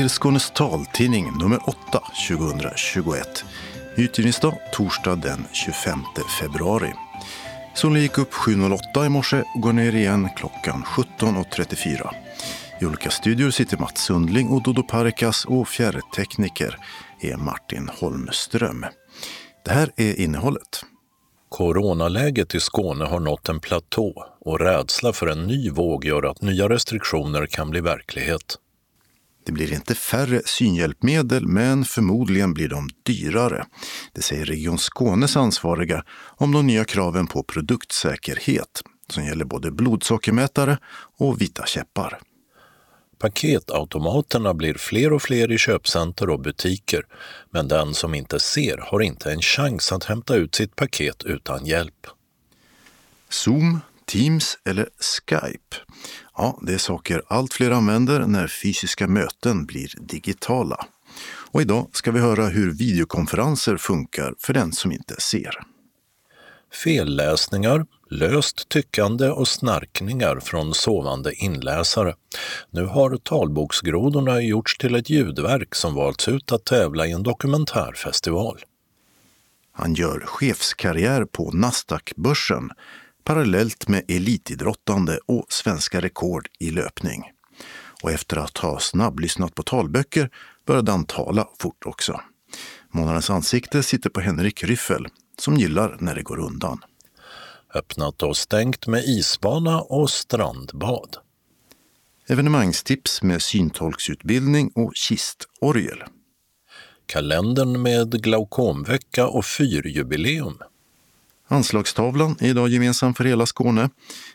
Till Skånes taltidning nummer 8 2021. Utgivningsdag torsdag den 25 februari. Solen gick upp 7.08 i morse och går ner igen klockan 17.34. I olika studior sitter Mats Sundling och Dodo Parikas och fjärrtekniker är Martin Holmström. Det här är innehållet. Coronaläget i Skåne har nått en platå och rädsla för en ny våg gör att nya restriktioner kan bli verklighet. Det blir inte färre synhjälpmedel, men förmodligen blir de dyrare. Det säger Region Skånes ansvariga om de nya kraven på produktsäkerhet som gäller både blodsockermätare och vita käppar. Paketautomaterna blir fler och fler i köpcenter och butiker, men den som inte ser har inte en chans att hämta ut sitt paket utan hjälp. Zoom, Teams eller Skype. Ja, det är saker allt fler använder när fysiska möten blir digitala. Och idag ska vi höra hur videokonferenser funkar för den som inte ser. Felläsningar, löst tyckande och snarkningar från sovande inläsare. Nu har talboksgrodorna gjorts till ett ljudverk som valts ut att tävla i en dokumentärfestival. Han gör chefskarriär på Nasdaq-börsen parallellt med elitidrottande och svenska rekord i löpning. Och efter att ha snabblyssnat på talböcker började han tala fort också. Månadens ansikte sitter på Henrik Ryffel som gillar när det går undan. Öppnat och stängt med isbana och strandbad. Evenemangstips med syntolksutbildning och kistorgel. Kalendern med glaukomvecka och fyrjubileum. Anslagstavlan är idag gemensam för hela Skåne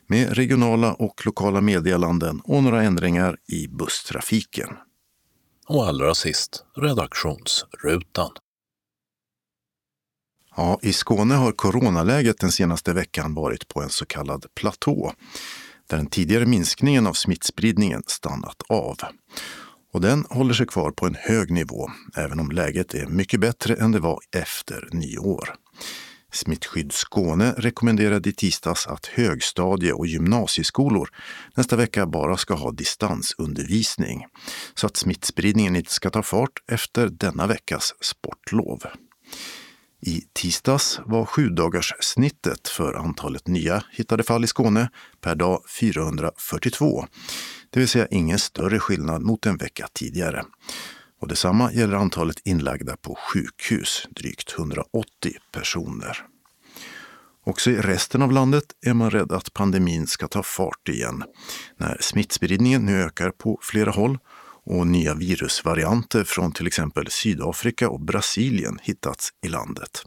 med regionala och lokala meddelanden och några ändringar i busstrafiken. Och allra sist redaktionsrutan. Ja, I Skåne har coronaläget den senaste veckan varit på en så kallad platå där den tidigare minskningen av smittspridningen stannat av. Och den håller sig kvar på en hög nivå, även om läget är mycket bättre än det var efter nyår. Smittskydd Skåne rekommenderade i tisdags att högstadie och gymnasieskolor nästa vecka bara ska ha distansundervisning så att smittspridningen inte ska ta fart efter denna veckas sportlov. I tisdags var sju dagars snittet för antalet nya hittade fall i Skåne per dag 442, det vill säga ingen större skillnad mot en vecka tidigare. Och detsamma gäller antalet inlagda på sjukhus, drygt 180 personer. Också i resten av landet är man rädd att pandemin ska ta fart igen när smittspridningen nu ökar på flera håll och nya virusvarianter från till exempel Sydafrika och Brasilien hittats i landet.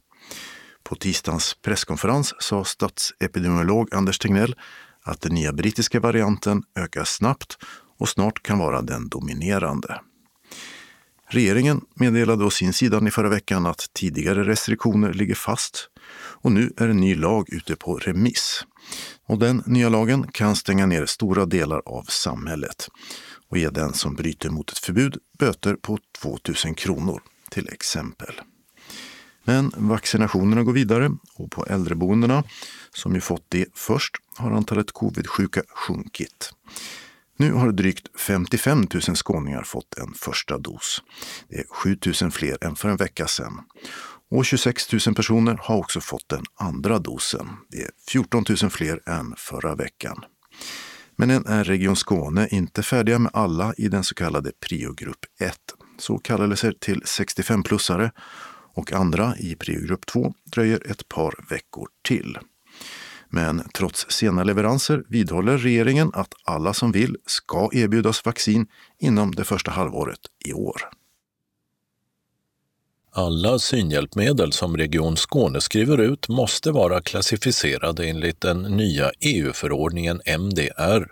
På tisdagens presskonferens sa statsepidemiolog Anders Tegnell att den nya brittiska varianten ökar snabbt och snart kan vara den dominerande. Regeringen meddelade å sin sida i förra veckan att tidigare restriktioner ligger fast och nu är en ny lag ute på remiss. Och den nya lagen kan stänga ner stora delar av samhället och ge den som bryter mot ett förbud böter på 2000 kronor till exempel. Men vaccinationerna går vidare och på äldreboendena, som ju fått det först, har antalet covid-sjuka sjunkit. Nu har drygt 55 000 skåningar fått en första dos. Det är 7 000 fler än för en vecka sedan. Och 26 000 personer har också fått den andra dosen. Det är 14 000 fler än förra veckan. Men än är Region Skåne inte färdiga med alla i den så kallade priogrupp 1. Så kallelser till 65-plussare och andra i priogrupp 2 dröjer ett par veckor till. Men trots sena leveranser vidhåller regeringen att alla som vill ska erbjudas vaccin inom det första halvåret i år. Alla synhjälpmedel som Region Skåne skriver ut måste vara klassificerade enligt den nya EU-förordningen MDR,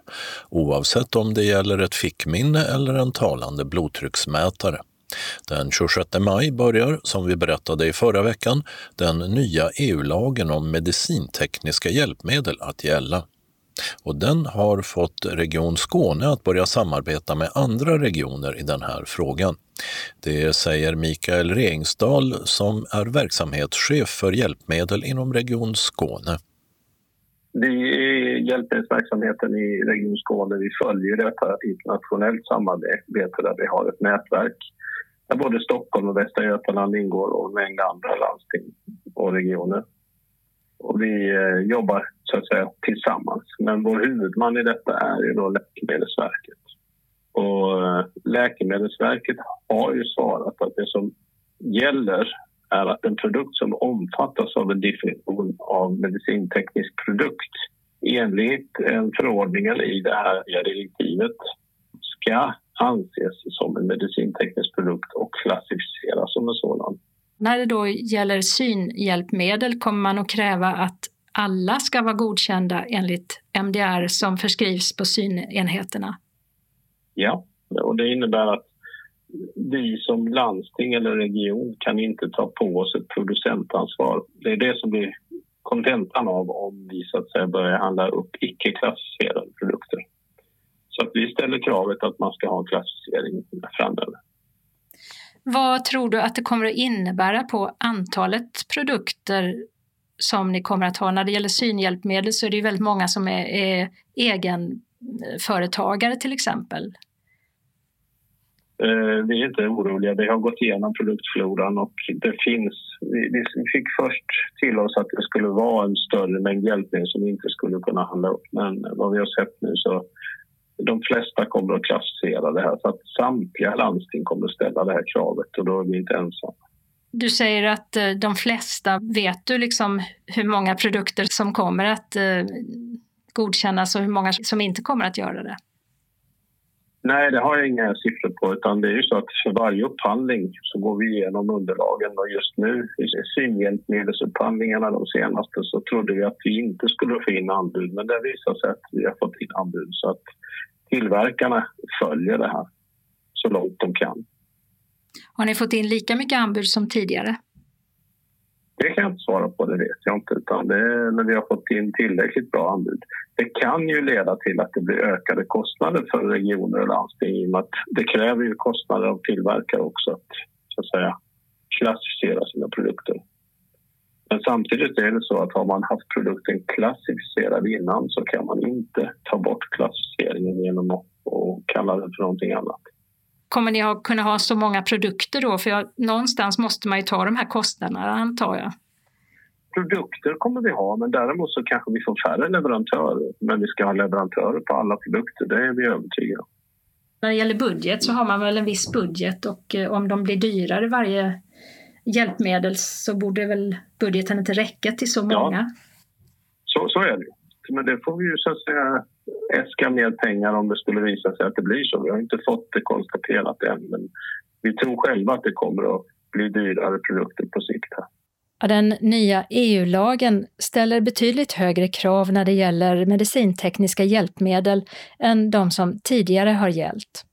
oavsett om det gäller ett fickminne eller en talande blodtrycksmätare. Den 26 maj börjar, som vi berättade i förra veckan, den nya EU-lagen om medicintekniska hjälpmedel att gälla. Och den har fått Region Skåne att börja samarbeta med andra regioner i den här frågan. Det säger Mikael Rengsdal som är verksamhetschef för hjälpmedel inom Region Skåne. Vi i hjälpmedelsverksamheten i Region Skåne vi följer detta internationellt samarbete där vi har ett nätverk där både Stockholm och Västra Götaland ingår och en mängd andra landsting och regioner. Och vi eh, jobbar så att säga tillsammans. Men vår huvudman i detta är ju då Läkemedelsverket. Och eh, Läkemedelsverket har ju svarat att det som gäller är att en produkt som omfattas av en definition av medicinteknisk produkt enligt förordningen i det här direktivet ska anses som en medicinteknisk produkt och klassificeras som en sådan. När det då gäller synhjälpmedel kommer man att kräva att alla ska vara godkända enligt MDR som förskrivs på synenheterna? Ja, och det innebär att vi som landsting eller region kan inte ta på oss ett producentansvar. Det är det som blir kontentan av om vi så att säga börjar handla upp icke klassificerade produkter. Så att vi ställer kravet att man ska ha en klassificering framöver. Vad tror du att det kommer att innebära på antalet produkter som ni kommer att ha? När det gäller synhjälpmedel så är det ju väldigt många som är, är egenföretagare till exempel. Eh, vi är inte oroliga. Vi har gått igenom produktfloran och det finns... Vi fick först till oss att det skulle vara en större mängd hjälpmedel som vi inte skulle kunna handla upp. Men vad vi har sett nu så de flesta kommer att klassificera det här så att samtliga landsting kommer att ställa det här kravet och då är vi inte ensamma. Du säger att eh, de flesta, vet du liksom hur många produkter som kommer att eh, godkännas och hur många som inte kommer att göra det? Nej, det har jag inga siffror på. utan det är ju så att för varje upphandling så går vi igenom underlagen. Och just nu i synhjälpmedelsupphandlingarna de senaste så trodde vi att vi inte skulle få in anbud men det visar sig att vi har fått in anbud. Så att tillverkarna följer det här så långt de kan. Har ni fått in lika mycket anbud som tidigare? Det kan jag inte svara på, det vet jag inte. Utan det när vi har fått in tillräckligt bra anbud. Det kan ju leda till att det blir ökade kostnader för regioner och landsting i och med att det kräver ju kostnader av tillverkare också att, så att säga, klassificera sina produkter. Men samtidigt är det så att har man haft produkten klassificerad innan så kan man inte ta bort klassificeringen genom att kalla den för någonting annat. Kommer ni att kunna ha så många produkter då? För jag, någonstans måste man ju ta de här kostnaderna antar jag. Produkter kommer vi ha, men däremot så kanske vi får färre leverantörer. Men vi ska ha leverantörer på alla produkter, det är vi övertygade om. När det gäller budget så har man väl en viss budget och eh, om de blir dyrare varje hjälpmedel så borde väl budgeten inte räcka till så många? Ja, så, så är det. Men det får vi ju så att säga äska mer pengar om det skulle visa sig att det blir så. Vi har inte fått det konstaterat än men vi tror själva att det kommer att bli dyrare produkter på sikt. Här. Den nya EU-lagen ställer betydligt högre krav när det gäller medicintekniska hjälpmedel än de som tidigare har gällt.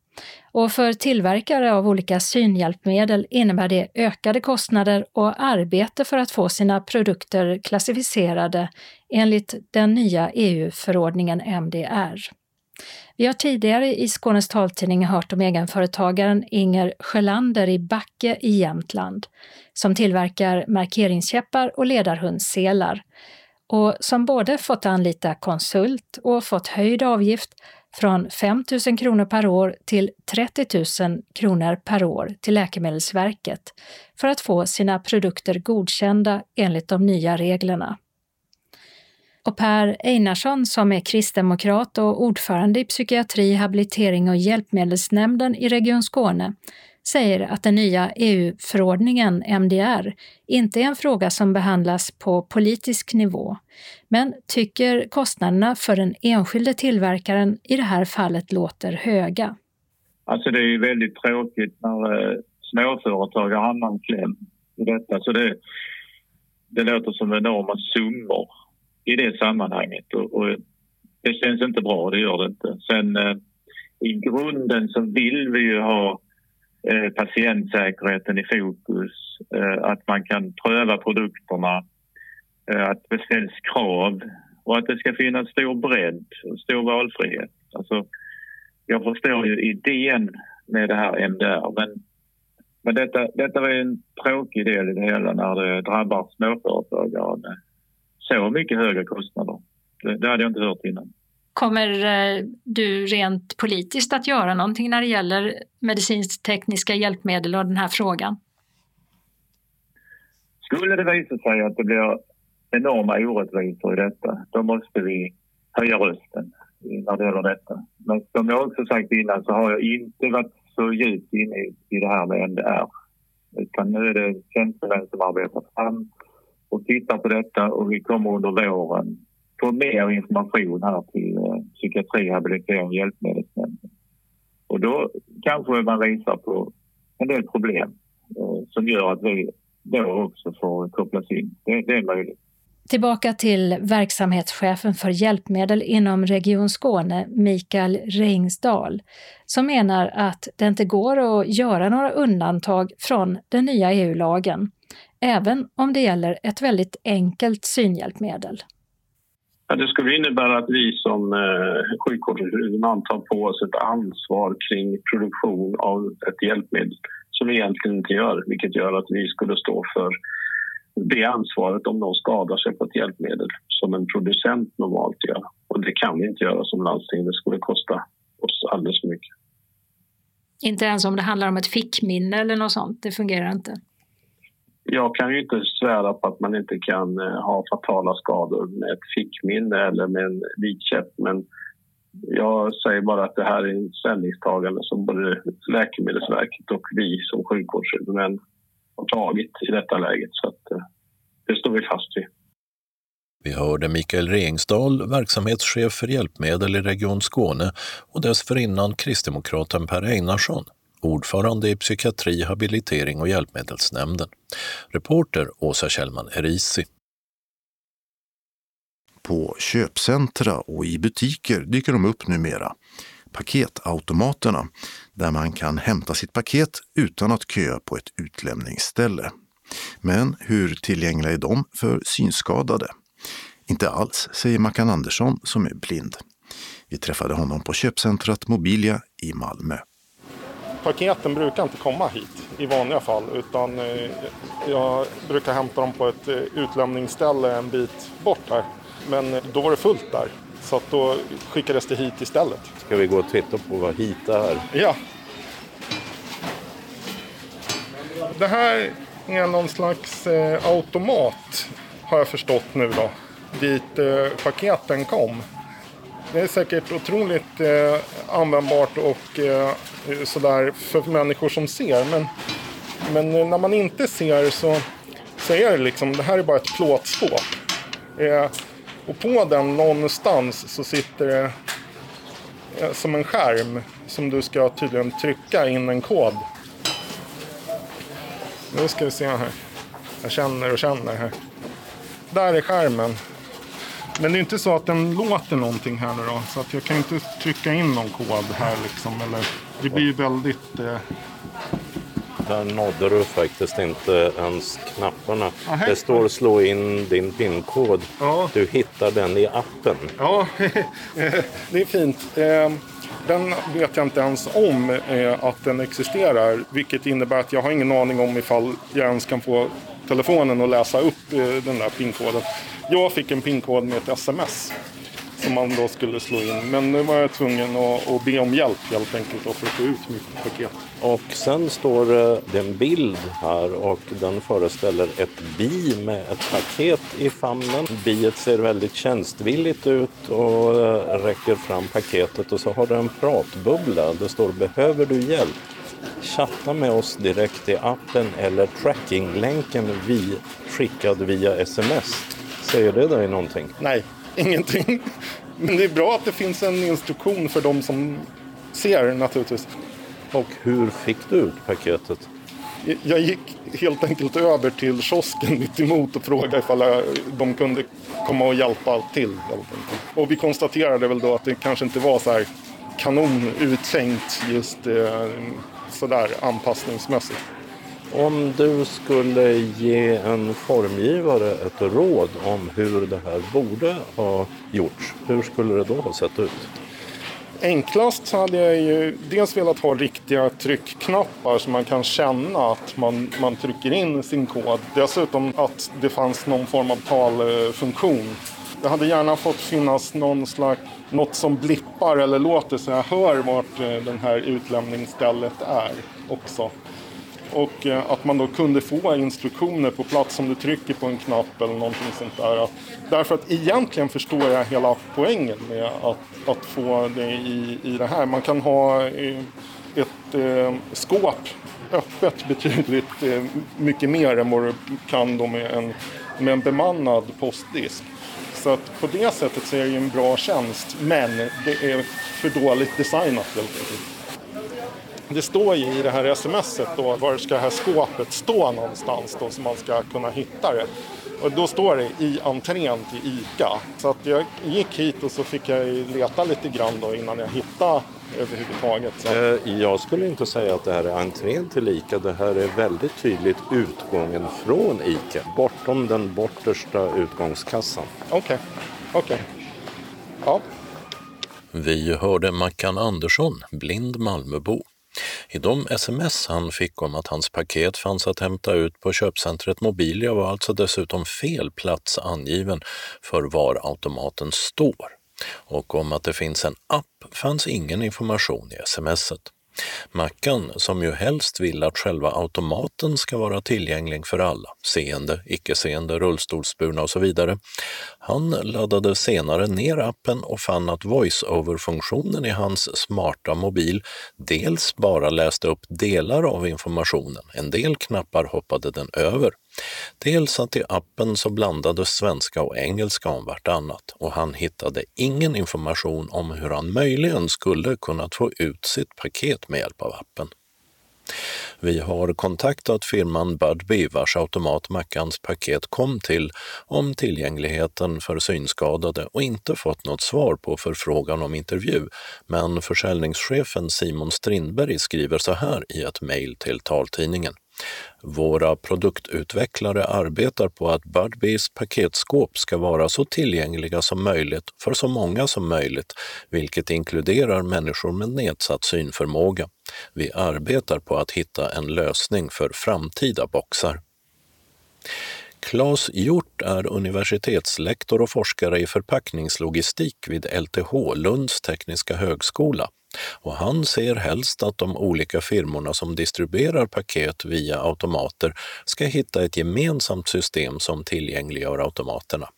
Och för tillverkare av olika synhjälpmedel innebär det ökade kostnader och arbete för att få sina produkter klassificerade enligt den nya EU-förordningen MDR. Vi har tidigare i Skånes taltidning hört om egenföretagaren Inger Sjölander i Backe i Jämtland som tillverkar markeringskäppar och ledarhundsselar och som både fått anlita konsult och fått höjd avgift från 5 000 kronor per år till 30 000 kronor per år till Läkemedelsverket för att få sina produkter godkända enligt de nya reglerna. Och Per Einarsson som är kristdemokrat och ordförande i psykiatri, habilitering och hjälpmedelsnämnden i Region Skåne säger att den nya EU-förordningen MDR inte är en fråga som behandlas på politisk nivå, men tycker kostnaderna för den enskilde tillverkaren i det här fallet låter höga. Alltså det är ju väldigt tråkigt när eh, småföretagare hamnar i kläm i detta. Så det, det låter som enorma summor i det sammanhanget och, och det känns inte bra, det gör det inte. Sen eh, i grunden så vill vi ju ha Eh, patientsäkerheten i fokus, eh, att man kan pröva produkterna, eh, att det ställs krav och att det ska finnas stor bredd och stor valfrihet. Alltså, jag förstår ju idén med det här MDR men, men detta, detta var en tråkig del i det hela när det drabbar småföretagare med så mycket högre kostnader. Det, det hade jag inte hört innan. Kommer eh, du rent politiskt att göra någonting när det gäller medicinskt-tekniska hjälpmedel och den här frågan? Skulle det visa sig att det blir enorma orättvisor i detta, då måste vi höja rösten när det gäller detta. Men som jag också sagt innan så har jag inte varit så djupt inne i det här med NDR. Utan nu är det tjänstemän som arbetar fram och tittar på detta och vi kommer under våren få mer information här till eh, psykiatri, habilitering och hjälpmedelsnämnden. Och då kanske man visar på en del problem eh, som gör att vi då också får kopplas in. Det, det är möjligt. Tillbaka till verksamhetschefen för hjälpmedel inom Region Skåne, Mikael Reingsdal, som menar att det inte går att göra några undantag från den nya EU-lagen, även om det gäller ett väldigt enkelt synhjälpmedel. Det skulle innebära att vi som eh, sjukvårdshuvudman tar på oss ett ansvar kring produktion av ett hjälpmedel som vi egentligen inte gör, vilket gör att vi skulle stå för det ansvaret om någon skadar sig på ett hjälpmedel som en producent normalt gör. Och det kan vi inte göra som landsting. Det skulle kosta oss alldeles för mycket. Inte ens om det handlar om ett fickminne eller något sånt? Det fungerar inte? Jag kan ju inte svära på att man inte kan eh, ha fatala skador med ett fickminne eller med en vitkäpp. Men jag säger bara att det här är en ställningstagande som både Läkemedelsverket och vi som sjukvårdshuvudmän har tagit i detta läget. Så att, eh, det står vi fast vid. Vi hörde Mikael Rengsdal, verksamhetschef för hjälpmedel i Region Skåne och dessförinnan kristdemokraten Per Einarsson, ordförande i psykiatri, habilitering och hjälpmedelsnämnden. Reporter Åsa Kjellman Erisi. På köpcentra och i butiker dyker de upp numera. Paketautomaterna, där man kan hämta sitt paket utan att köa på ett utlämningsställe. Men hur tillgängliga är de för synskadade? Inte alls, säger Mackan Andersson som är blind. Vi träffade honom på köpcentrat Mobilia i Malmö. Paketen brukar inte komma hit i vanliga fall utan eh, jag brukar hämta dem på ett eh, utlämningsställe en bit bort här. Men då var det fullt där så att då skickades det hit istället. Ska vi gå och titta på vad hit är? Ja. Det här är någon slags eh, automat har jag förstått nu då. Dit eh, paketen kom. Det är säkert otroligt eh, användbart och eh, sådär för människor som ser. Men, men eh, när man inte ser så, så är det liksom, det här är bara ett plåtskåp. Eh, och på den någonstans så sitter det eh, som en skärm som du ska tydligen trycka in en kod. Nu ska vi se här. Jag känner och känner här. Där är skärmen. Men det är inte så att den låter någonting här nu då. Så att jag kan inte trycka in någon kod här liksom. Eller, det blir väldigt... Eh... Där nådde du faktiskt inte ens knapparna. Aha. Det står slå in din pinkod. Ja. Du hittar den i appen. Ja, det är fint. Eh, den vet jag inte ens om eh, att den existerar. Vilket innebär att jag har ingen aning om ifall jag ens kan få telefonen att läsa upp eh, den där pinkoden. Jag fick en pinkod med ett sms som man då skulle slå in. Men nu var jag tvungen att, att be om hjälp helt enkelt för att få ut mitt paket. Och sen står det en bild här och den föreställer ett bi med ett paket i famnen. Biet ser väldigt tjänstvilligt ut och eh, räcker fram paketet och så har det en pratbubbla. Det står Behöver du hjälp? Chatta med oss direkt i appen eller trackinglänken vi skickad via sms. Säger det dig någonting? Nej, ingenting. Men det är bra att det finns en instruktion för de som ser naturligtvis. Och hur fick du ut paketet? Jag gick helt enkelt över till kiosken mitt emot och frågade ifall de kunde komma och hjälpa till. Och vi konstaterade väl då att det kanske inte var så här kanon uttänkt just eh, sådär anpassningsmässigt. Om du skulle ge en formgivare ett råd om hur det här borde ha gjorts, hur skulle det då ha sett ut? Enklast hade jag ju dels velat ha riktiga tryckknappar så man kan känna att man, man trycker in sin kod. Dessutom att det fanns någon form av talfunktion Det hade gärna fått finnas någon slags, något som blippar eller låter så jag hör vart eh, den här utlämningsstället är också. Och eh, att man då kunde få instruktioner på plats om du trycker på en knapp eller någonting sånt där. Därför att egentligen förstår jag hela poängen med att, att få det i, i det här. Man kan ha eh, ett eh, skåp öppet betydligt eh, mycket mer än vad du kan då med en, med en bemannad postdisk. Så att på det sättet så är det ju en bra tjänst, men det är för dåligt designat helt enkelt. Det står ju i det här smset då var ska det här skåpet stå någonstans då så man ska kunna hitta det. Och då står det i entrén till ICA. Så att jag gick hit och så fick jag leta lite grann då innan jag hittade överhuvudtaget. Så. Eh, jag skulle inte säga att det här är entrén till ICA. Det här är väldigt tydligt utgången från ICA. Bortom den bortersta utgångskassan. Okej, okay. okej. Okay. Ja. Vi hörde Mackan Andersson, blind Malmöbo. I de sms han fick om att hans paket fanns att hämta ut på köpcentret Mobilia var alltså dessutom fel plats angiven för var automaten står. Och om att det finns en app fanns ingen information i smset. Mackan, som ju helst vill att själva automaten ska vara tillgänglig för alla, seende, icke-seende, rullstolsburna och så vidare, han laddade senare ner appen och fann att voice-over-funktionen i hans smarta mobil dels bara läste upp delar av informationen, en del knappar hoppade den över, Dels att i appen så blandades svenska och engelska om vartannat och han hittade ingen information om hur han möjligen skulle kunnat få ut sitt paket med hjälp av appen. Vi har kontaktat firman Budbee vars automat Mackans paket kom till om tillgängligheten för synskadade och inte fått något svar på förfrågan om intervju. Men försäljningschefen Simon Strindberg skriver så här i ett mejl till taltidningen. Våra produktutvecklare arbetar på att Budbees paketskåp ska vara så tillgängliga som möjligt för så många som möjligt, vilket inkluderar människor med nedsatt synförmåga. Vi arbetar på att hitta en lösning för framtida boxar. Claes Hjort är universitetslektor och forskare i förpackningslogistik vid LTH, Lunds tekniska högskola. Och han ser helst att de olika firmorna som distribuerar paket via automater ska hitta ett gemensamt system som tillgängliggör automaterna.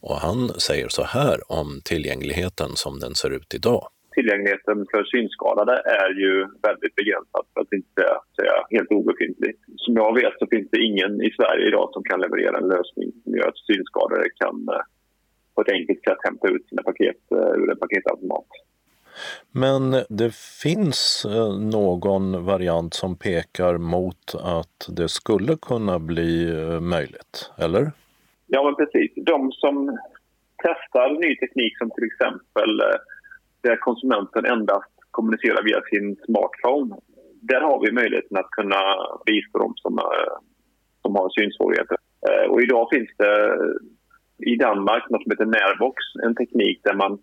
Och han säger så här om tillgängligheten som den ser ut idag. Tillgängligheten för synskadade är ju väldigt begränsad, för att inte säga helt obefintlig. Som jag vet så finns det ingen i Sverige idag som kan leverera en lösning som gör att synskadade kan eh, på ett enkelt sätt hämta ut sina paket eh, ur en paketautomat. Men det finns eh, någon variant som pekar mot att det skulle kunna bli möjligt, eller? Ja, men precis. De som testar ny teknik som till exempel där konsumenten endast kommunicerar via sin smartphone. Där har vi möjligheten att kunna bistå dem som, eh, som har synsvårigheter. Eh, och idag finns det i Danmark något som heter Närbox, en teknik där man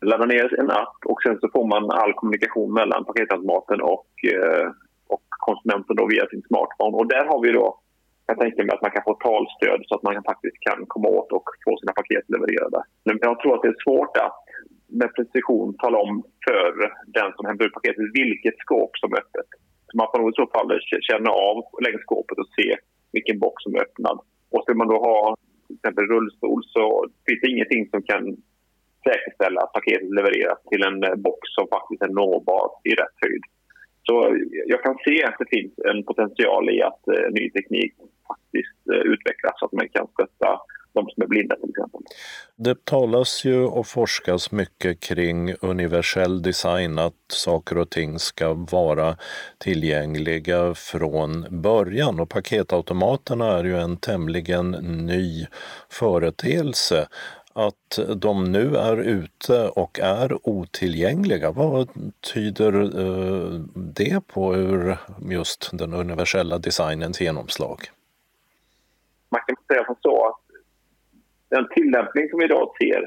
laddar ner en app och sen så får man all kommunikation mellan paketautomaten och, eh, och konsumenten då via sin smartphone. Och där har vi då, jag tänker mig att man kan få talstöd så att man faktiskt kan komma åt och få sina paket levererade. Men jag tror att det är svårt att med precision tala om för den som hämtar ut paketet vilket skåp som är öppet. Så man får nog i så fall känna av längs skåpet och se vilken box som är öppnad. Och ska man då ha till exempel rullstol så finns det ingenting som kan säkerställa att paketet levereras till en eh, box som faktiskt är nåbar i rätt höjd. Så eh, jag kan se att det finns en potential i att eh, ny teknik faktiskt utvecklas så att man kan stötta de som är blinda till exempel. Det talas ju och forskas mycket kring universell design, att saker och ting ska vara tillgängliga från början och paketautomaterna är ju en tämligen ny företeelse att de nu är ute och är otillgängliga. Vad tyder eh, det på ur just den universella designens genomslag? Man kan säga som så att den tillämpning som vi idag ser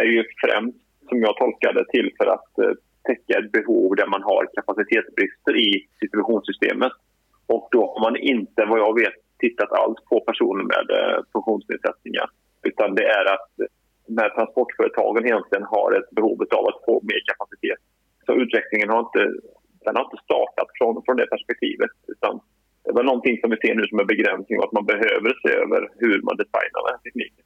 är ju främst, som jag tolkar det, till för att eh, täcka ett behov där man har kapacitetsbrister i distributionssystemet. Och då har man inte, vad jag vet, tittat alls på personer med eh, funktionsnedsättningar. Utan det är att när transportföretagen egentligen har ett behov av att få mer kapacitet. Så utvecklingen har inte, den har inte startat från, från det perspektivet. Utan det var någonting som vi ser nu som en begränsning och att man behöver se över hur man designar den här tekniken.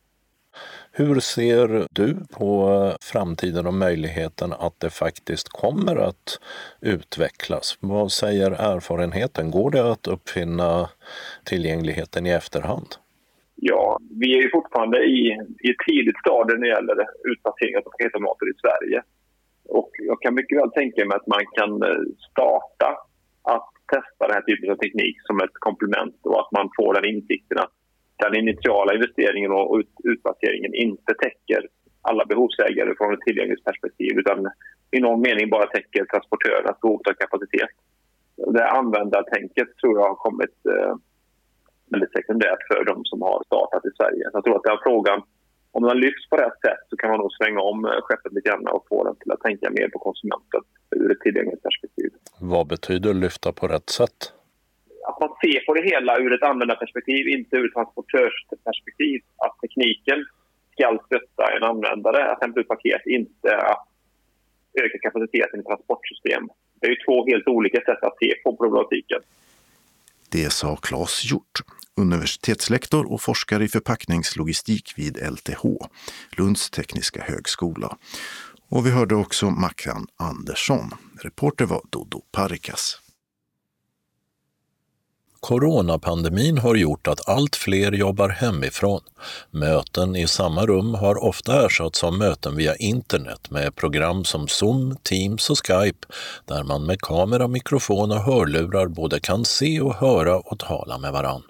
Hur ser du på eh, framtiden och möjligheten att det faktiskt kommer att utvecklas? Vad säger erfarenheten? Går det att uppfinna tillgängligheten i efterhand? Ja, vi är ju fortfarande i, i ett tidigt stadium när det gäller utplacering av paketautomater i Sverige. Och jag kan mycket väl tänka mig att man kan eh, starta att testa den här typen av teknik som ett komplement och att man får den insikten att den initiala investeringen och ut, utplaceringen inte täcker alla behovsägare från ett tillgänglighetsperspektiv utan i någon mening bara täcker transportörernas behov av kapacitet. Det användartänket tror jag har kommit eh, väldigt sekundärt för de som har startat i Sverige. Så jag tror att den frågan, om den lyfts på rätt sätt så kan man nog svänga om eh, skeppet lite grann och få den till att tänka mer på konsumenten ur ett tillgänglighetsperspektiv. Vad betyder lyfta på rätt sätt? Att man ser på det hela ur ett användarperspektiv, inte ur ett transportörsperspektiv. Att tekniken ska stötta en användare att hämta ut paket, inte att öka kapaciteten i transportsystem. Det är ju två helt olika sätt att se på problematiken. Det sa Claes Hjort, universitetslektor och forskare i förpackningslogistik vid LTH, Lunds tekniska högskola. Och vi hörde också Mackan Andersson. Reporter var Dodo Parikas. Coronapandemin har gjort att allt fler jobbar hemifrån. Möten i samma rum har ofta ersatts av möten via internet med program som Zoom, Teams och Skype där man med kamera, mikrofon och hörlurar både kan se och höra och tala med varann.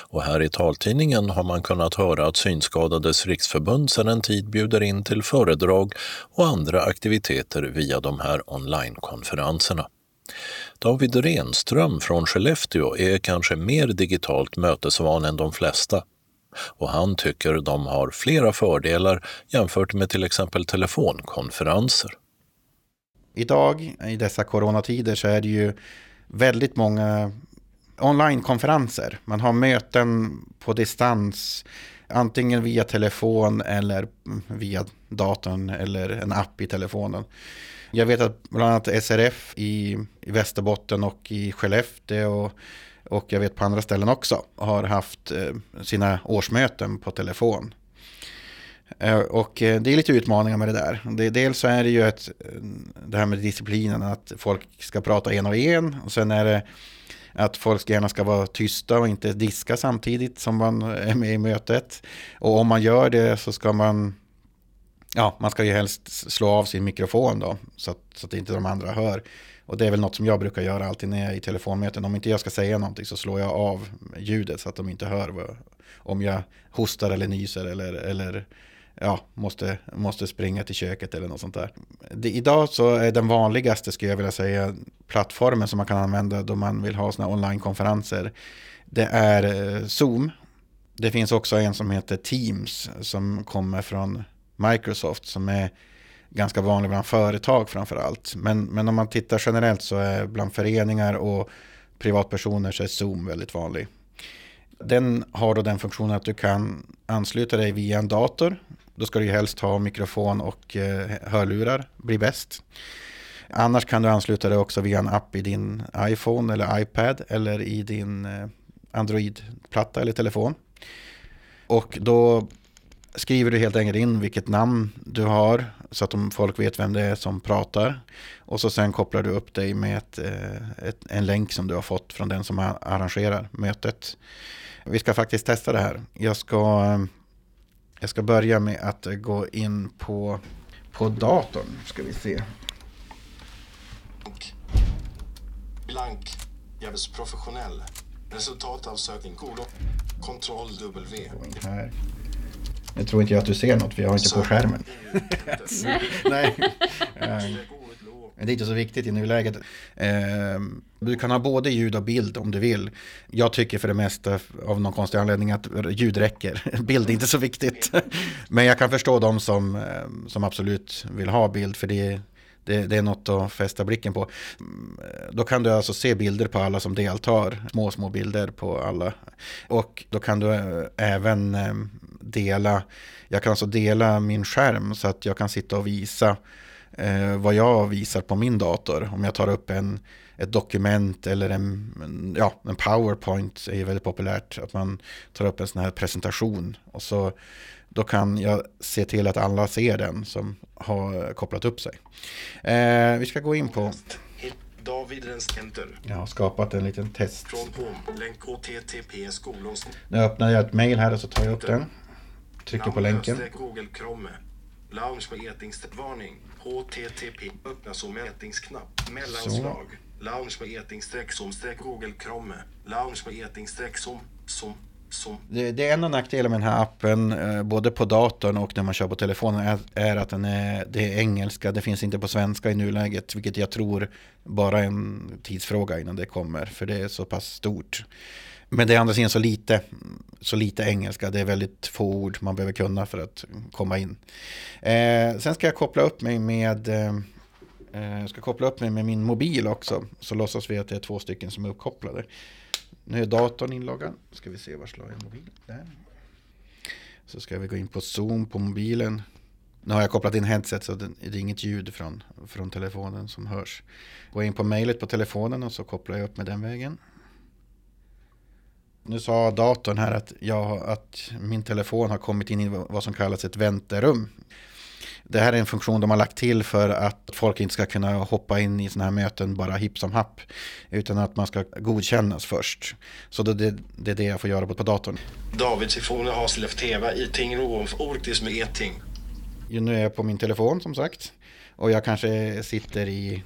Och här i taltidningen har man kunnat höra att Synskadades riksförbund sedan en tid bjuder in till föredrag och andra aktiviteter via de här onlinekonferenserna. David Renström från Skellefteå är kanske mer digitalt mötesvan än de flesta. Och han tycker de har flera fördelar jämfört med till exempel telefonkonferenser. Idag i dessa coronatider så är det ju väldigt många onlinekonferenser. Man har möten på distans, antingen via telefon eller via datorn eller en app i telefonen. Jag vet att bland annat SRF i, i Västerbotten och i Skellefteå och, och jag vet på andra ställen också har haft eh, sina årsmöten på telefon. Eh, och eh, det är lite utmaningar med det där. Det, dels så är det ju ett, det här med disciplinen att folk ska prata en och en. Och sen är det att folk gärna ska vara tysta och inte diska samtidigt som man är med i mötet. Och om man gör det så ska man ja, man ska ju helst slå av sin mikrofon då, så att, så att inte de andra hör. Och det är väl något som jag brukar göra alltid när jag är i telefonmöten. Om inte jag ska säga någonting så slår jag av ljudet så att de inte hör vad, om jag hostar eller nyser eller, eller ja, måste, måste springa till köket eller något sånt där. Det, idag så är den vanligaste, skulle jag vilja säga, plattformen som man kan använda då man vill ha sådana onlinekonferenser. Det är eh, Zoom. Det finns också en som heter Teams som kommer från Microsoft som är ganska vanlig bland företag framför allt. Men, men om man tittar generellt så är bland föreningar och privatpersoner så är Zoom väldigt vanlig. Den har då den funktionen att du kan ansluta dig via en dator. Då ska du ju helst ha mikrofon och eh, hörlurar, blir bäst. Annars kan du ansluta dig också via en app i din iPhone eller iPad eller i din eh, Android-platta eller telefon. Och då skriver du helt enkelt in vilket namn du har så att de, folk vet vem det är som pratar. Och så sen kopplar du upp dig med ett, eh, ett, en länk som du har fått från den som arrangerar mötet. Vi ska faktiskt testa det här. Jag ska, jag ska börja med att gå in på, på datorn. Ska vi se. Blank. Jävligt professionell. Resultat av sökning. Kontroll W. Här. Nu tror inte jag att du ser något för jag har inte på skärmen. Nej. Det är inte så viktigt i nuläget. Ehm, du kan ha både ljud och bild om du vill. Jag tycker för det mesta av någon konstig anledning att ljud räcker. Bild är inte så viktigt. Men jag kan förstå de som, ehm, som absolut vill ha bild för det, det, det, är något att fästa blicken på. Mm, då kan du alltså se bilder på alla som deltar, små, små bilder på alla. Och då kan du eh, även eh, dela, jag kan alltså dela min skärm så att jag kan sitta och visa eh, vad jag visar på min dator. Om jag tar upp en, ett dokument eller en, ja, en powerpoint är väldigt populärt. Att man tar upp en sån här presentation och så då kan jag se till att alla ser den som har kopplat upp sig. Eh, vi ska gå in på David. Jag har skapat en liten test. Från home, länk http skolon. Nu öppnar jag ett mail här och så tar jag upp den. Trycker på länken. Google Chrome. Lounge med etingsvarning. HTTP. Öppna som mätingsknapp. Mellanslag. Lounge med eting som streck Google Chrome. Lounge med eting som som som. Det, det är en av nackdelarna med den här appen, eh, både på datorn och när man kör på telefonen, är, är, att den är, det är engelska. Det finns inte på svenska i nuläget, vilket jag tror bara är en tidsfråga innan det kommer, för det är så pass stort. Men det är andra sidan så lite, så lite engelska. Det är väldigt få ord man behöver kunna för att komma in. Eh, sen ska jag koppla upp mig med eh, Eh, jag ska koppla upp mig med min mobil också. Så låtsas vi att det är två stycken som är uppkopplade. Nu är datorn inloggad. Ska vi se var slår jag mobilen? Där. Så ska vi gå in på Zoom på mobilen. Nu har jag kopplat in headset så det är inget ljud från, från telefonen som hörs. Gå in på mejlet på telefonen och så kopplar jag upp med den vägen. Nu sa datorn här att, jag, att min telefon har kommit in i vad som kallas ett vänterum. Det här är en funktion de har lagt till för att folk inte ska kunna hoppa in i sådana här möten bara hipp som happ. Utan att man ska godkännas först. Så det, det är det jag får göra på datorn. David Sifone Haslef TV i Tingro Orktis med Eting. Nu är jag på min telefon som sagt. Och jag kanske sitter i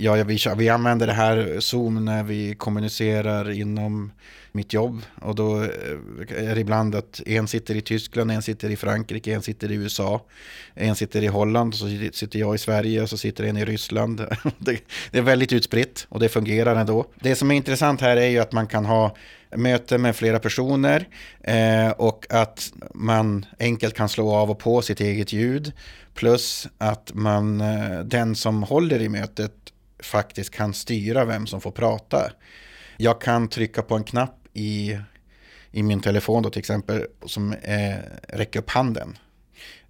Ja, vi, vi använder det här Zoom när vi kommunicerar inom mitt jobb. Och då eh, är det ibland att en sitter i Tyskland, en sitter i Frankrike, en sitter i USA, en sitter i Holland, så sitter jag i Sverige och så sitter en i Ryssland. Det, är väldigt utspritt och det fungerar ändå. Det som är intressant här är ju att man kan ha möte med flera personer eh, och att man enkelt kan slå av och på sitt eget ljud. Plus att man, eh, den som håller i mötet faktiskt kan styra vem som får prata. Jag kan trycka på en knapp i, i min telefon då till exempel som eh, räcker upp handen.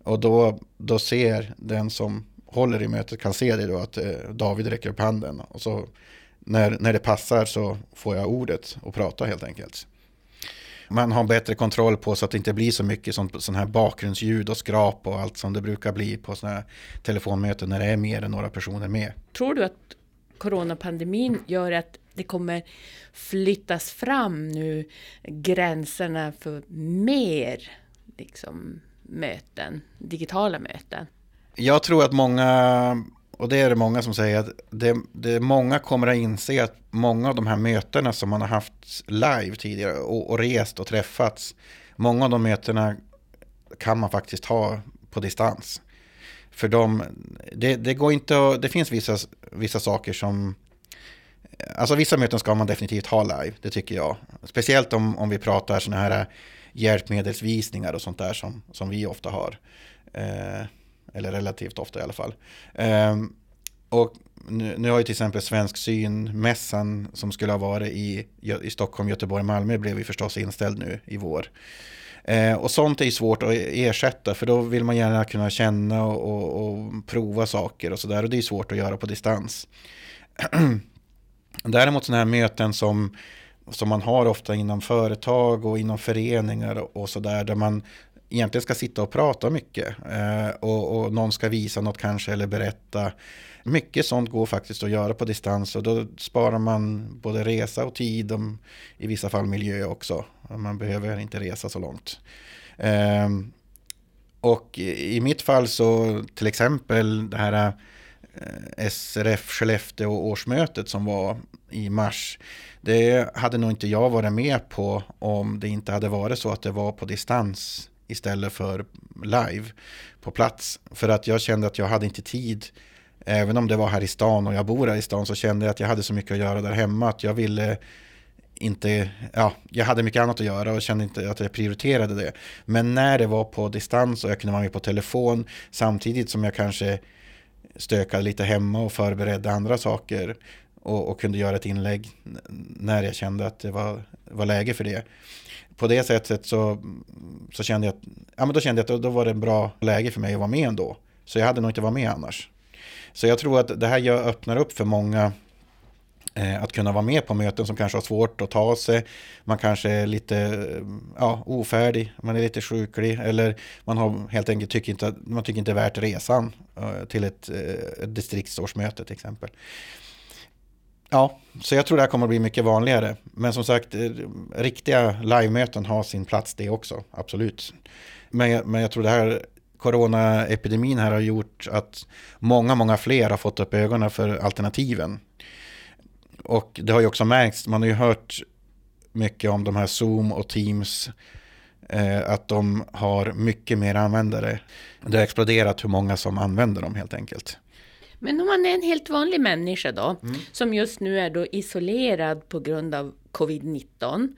Och då, då ser den som håller i mötet kan se det då att eh, David räcker upp handen. Och så när, när det passar så får jag ordet och prata helt enkelt. Man har bättre kontroll på så att det inte blir så mycket sånt, sån här bakgrundsljud och skrap och allt som det brukar bli på sådana här telefonmöten när det är mer än några personer med. Tror du att coronapandemin gör att det kommer flyttas fram nu gränserna för mer liksom, möten, digitala möten. Jag tror att många, och det är det många som säger, att det, det många kommer att inse att många av de här mötena som man har haft live tidigare och, och rest och träffats, många av de mötena kan man faktiskt ha på distans. För de, det, det går inte att, det finns vissa, vissa saker som Alltså vissa möten ska man definitivt ha live, det tycker jag. Speciellt om, om vi pratar sådana här hjälpmedelsvisningar och sånt där som, som vi ofta har. Eh, eller relativt ofta i alla fall. Eh, och nu, nu, har ju till exempel Svensk synmässan som skulle ha varit i, i Stockholm, Göteborg, Malmö blev ju förstås inställd nu i vår. Eh, och sånt är ju svårt att e- ersätta för då vill man gärna kunna känna och, och, och prova saker och sådär och det är svårt att göra på distans. Däremot sådana här möten som, som man har ofta inom företag och inom föreningar och, och sådär där man egentligen ska sitta och prata mycket eh, och, och, någon ska visa något kanske eller berätta. Mycket sånt går faktiskt att göra på distans och då sparar man både resa och tid och i vissa fall miljö också. Man behöver inte resa så långt. Ehm, och i mitt fall så till exempel det här eh, SRF Skellefteå årsmötet som var i mars. Det hade nog inte jag varit med på om det inte hade varit så att det var på distans istället för live på plats. För att jag kände att jag hade inte tid. Även om det var här i stan och jag bor här i stan så kände jag att jag hade så mycket att göra där hemma att jag ville inte, ja, jag hade mycket annat att göra och kände inte att jag prioriterade det. Men när det var på distans och jag kunde vara med på telefon samtidigt som jag kanske stökade lite hemma och förberedde andra saker och, och, kunde göra ett inlägg när jag kände att det var, var läge för det. På det sättet så, så kände jag att, ja, men då kände jag att då, då var det en bra läge för mig att vara med ändå. Så jag hade nog inte varit med annars. Så jag tror att det här gör, öppnar upp för många eh, att kunna vara med på möten som kanske har svårt att ta sig. Man kanske är lite eh, ja, ofärdig, man är lite sjuklig eller man har helt enkelt tycker inte, man tycker inte det är värt resan eh, till ett, ett distriktsårsmöte till exempel. Ja, så jag tror det här kommer att bli mycket vanligare. Men som sagt, riktiga livemöten har sin plats det också, absolut. Men, men jag tror det här coronaepidemin här har gjort att många, många fler har fått upp ögonen för alternativen. Och det har ju också märkts, man har ju hört mycket om de här Zoom och Teams, eh, att de har mycket mer användare. Det har exploderat hur många som använder dem helt enkelt. Men om man är en helt vanlig människa då, mm. som just nu är då isolerad på grund av covid-19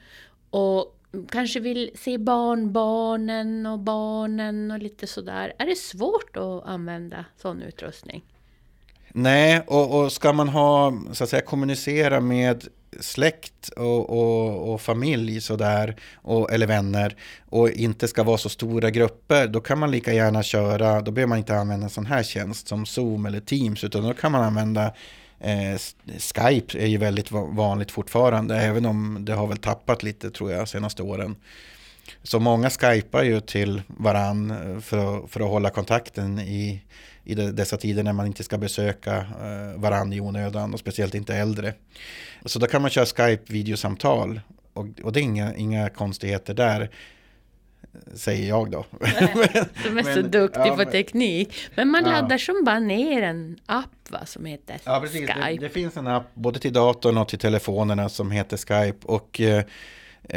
och kanske vill se barnbarnen och barnen och lite sådär. Är det svårt att använda sån utrustning? Nej, och, och ska man ha, så att säga, kommunicera med släkt och, och, och, familj sådär, och, eller vänner och inte ska vara så stora grupper, då kan man lika gärna köra, då behöver man inte använda en sån här tjänst som Zoom eller Teams, utan då kan man använda eh, Skype är ju väldigt vanligt fortfarande, även om det har väl tappat lite tror jag senaste åren. Så många skypar ju till varann eh, för, för att hålla kontakten i, i dessa tider när man inte ska besöka eh, varann i onödan och speciellt inte äldre. Så då kan man köra Skype-videosamtal och, och det är inga, inga konstigheter där säger jag då. De är så duktiga ja, på teknik. Men man ja. laddar som bara ner en app va, som heter ja, precis. Skype. Det, det, finns en app både till datorn och till telefonerna som heter Skype. Och eh,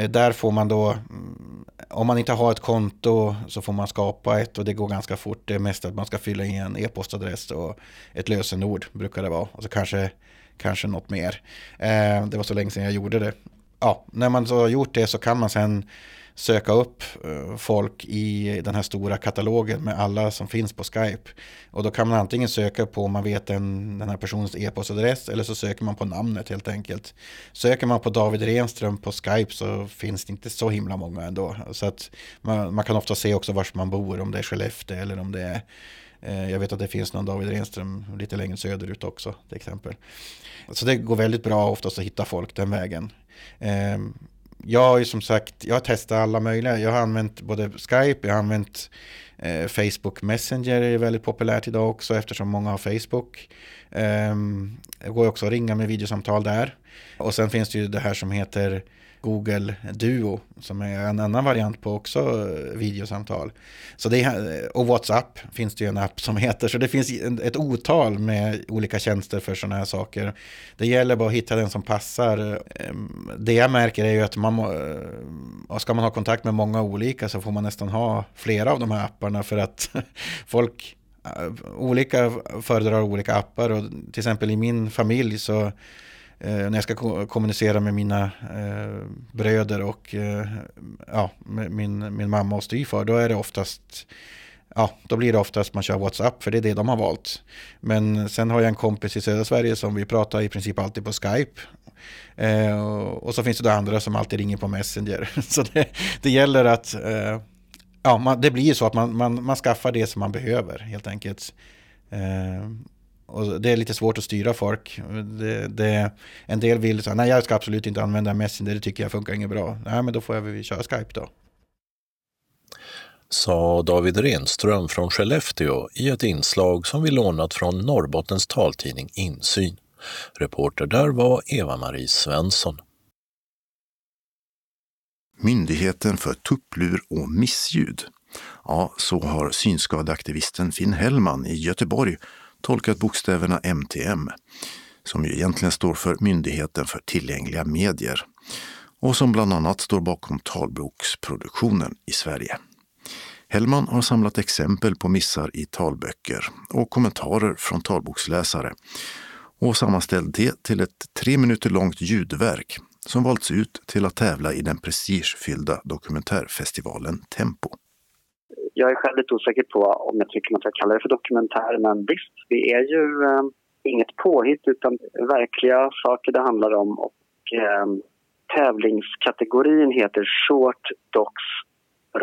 där får man då, mm, om man inte har ett konto så får man skapa ett och det går ganska fort. Det är mest att man ska fylla i en e-postadress och ett lösenord brukar det vara. Och så kanske, kanske något mer. Eh, det var så länge sedan jag gjorde det. Ja, när man så har gjort det så kan man sen söka upp eh, folk i den här stora katalogen med alla som finns på Skype. Och då kan man antingen söka på om man vet den, den här personens e-postadress eller så söker man på namnet helt enkelt. Söker man på David Renström på Skype så finns det inte så himla många ändå. Så att man, man kan ofta se också var man bor, om det är Skellefteå eller om det är eh, jag vet att det finns någon David Renström lite längre söderut också till exempel. Så det går väldigt bra oftast att hitta folk den vägen. Ehm, jag har ju som sagt, jag har testat alla möjliga. Jag har använt både Skype, jag har använt eh, Facebook Messenger, är väldigt populärt idag också eftersom många har Facebook. Eh, det går också att ringa med videosamtal där. Och sen finns det ju det här som heter Google Duo som är en annan variant på också videosamtal. Så det är, och WhatsApp finns det ju en app som heter. Så det finns ett otal med olika tjänster för sådana här saker. Det gäller bara att hitta den som passar. Ehm, det jag märker är ju att man eh, ska man ha kontakt med många olika så får man nästan ha flera av de här apparna för att folk eh, olika föredrar olika appar och till exempel i min familj så Eh, när jag ska ko kommunicera med mina eh, bröder och eh, ja, min, min mamma och styvfar, då är det oftast Ja, då blir det oftast man kör WhatsApp för det är det de har valt. Men sen har jag en kompis i södra Sverige som vi pratar i princip alltid på Skype. Eh, och så finns det andra som alltid ringer på Messenger. Så det, det gäller att eh, ja, man, det blir så att man, man, man skaffar det som man behöver helt enkelt. Eh, och det är lite svårt att styra folk. Det, det, en del vill säga, nej jag ska absolut inte använda Messenger, det tycker jag funkar inget bra. Nej men då får jag väl köra Skype då. Sa David Renström från Skellefteå i ett inslag som vi lånat från Norrbottens taltidning Insyn. Reporter där var Eva-Marie Svensson. Myndigheten för tupplur och missljud. Ja, så har synskadeaktivisten Finn Hellman i Göteborg tolkat bokstäverna MTM, som ju egentligen står för Myndigheten för tillgängliga medier och som bland annat står bakom talboksproduktionen i Sverige. Hellman har samlat exempel på missar i talböcker och kommentarer från talboksläsare och sammanställt det till ett tre minuter långt ljudverk som valts ut till att tävla i den prestigefyllda dokumentärfestivalen Tempo jag är själv lite osäker på om jag tycker man ska kalla det för dokumentär, men visst, det är ju eh, inget påhitt utan verkliga saker det handlar om och eh, tävlingskategorin heter Short Docs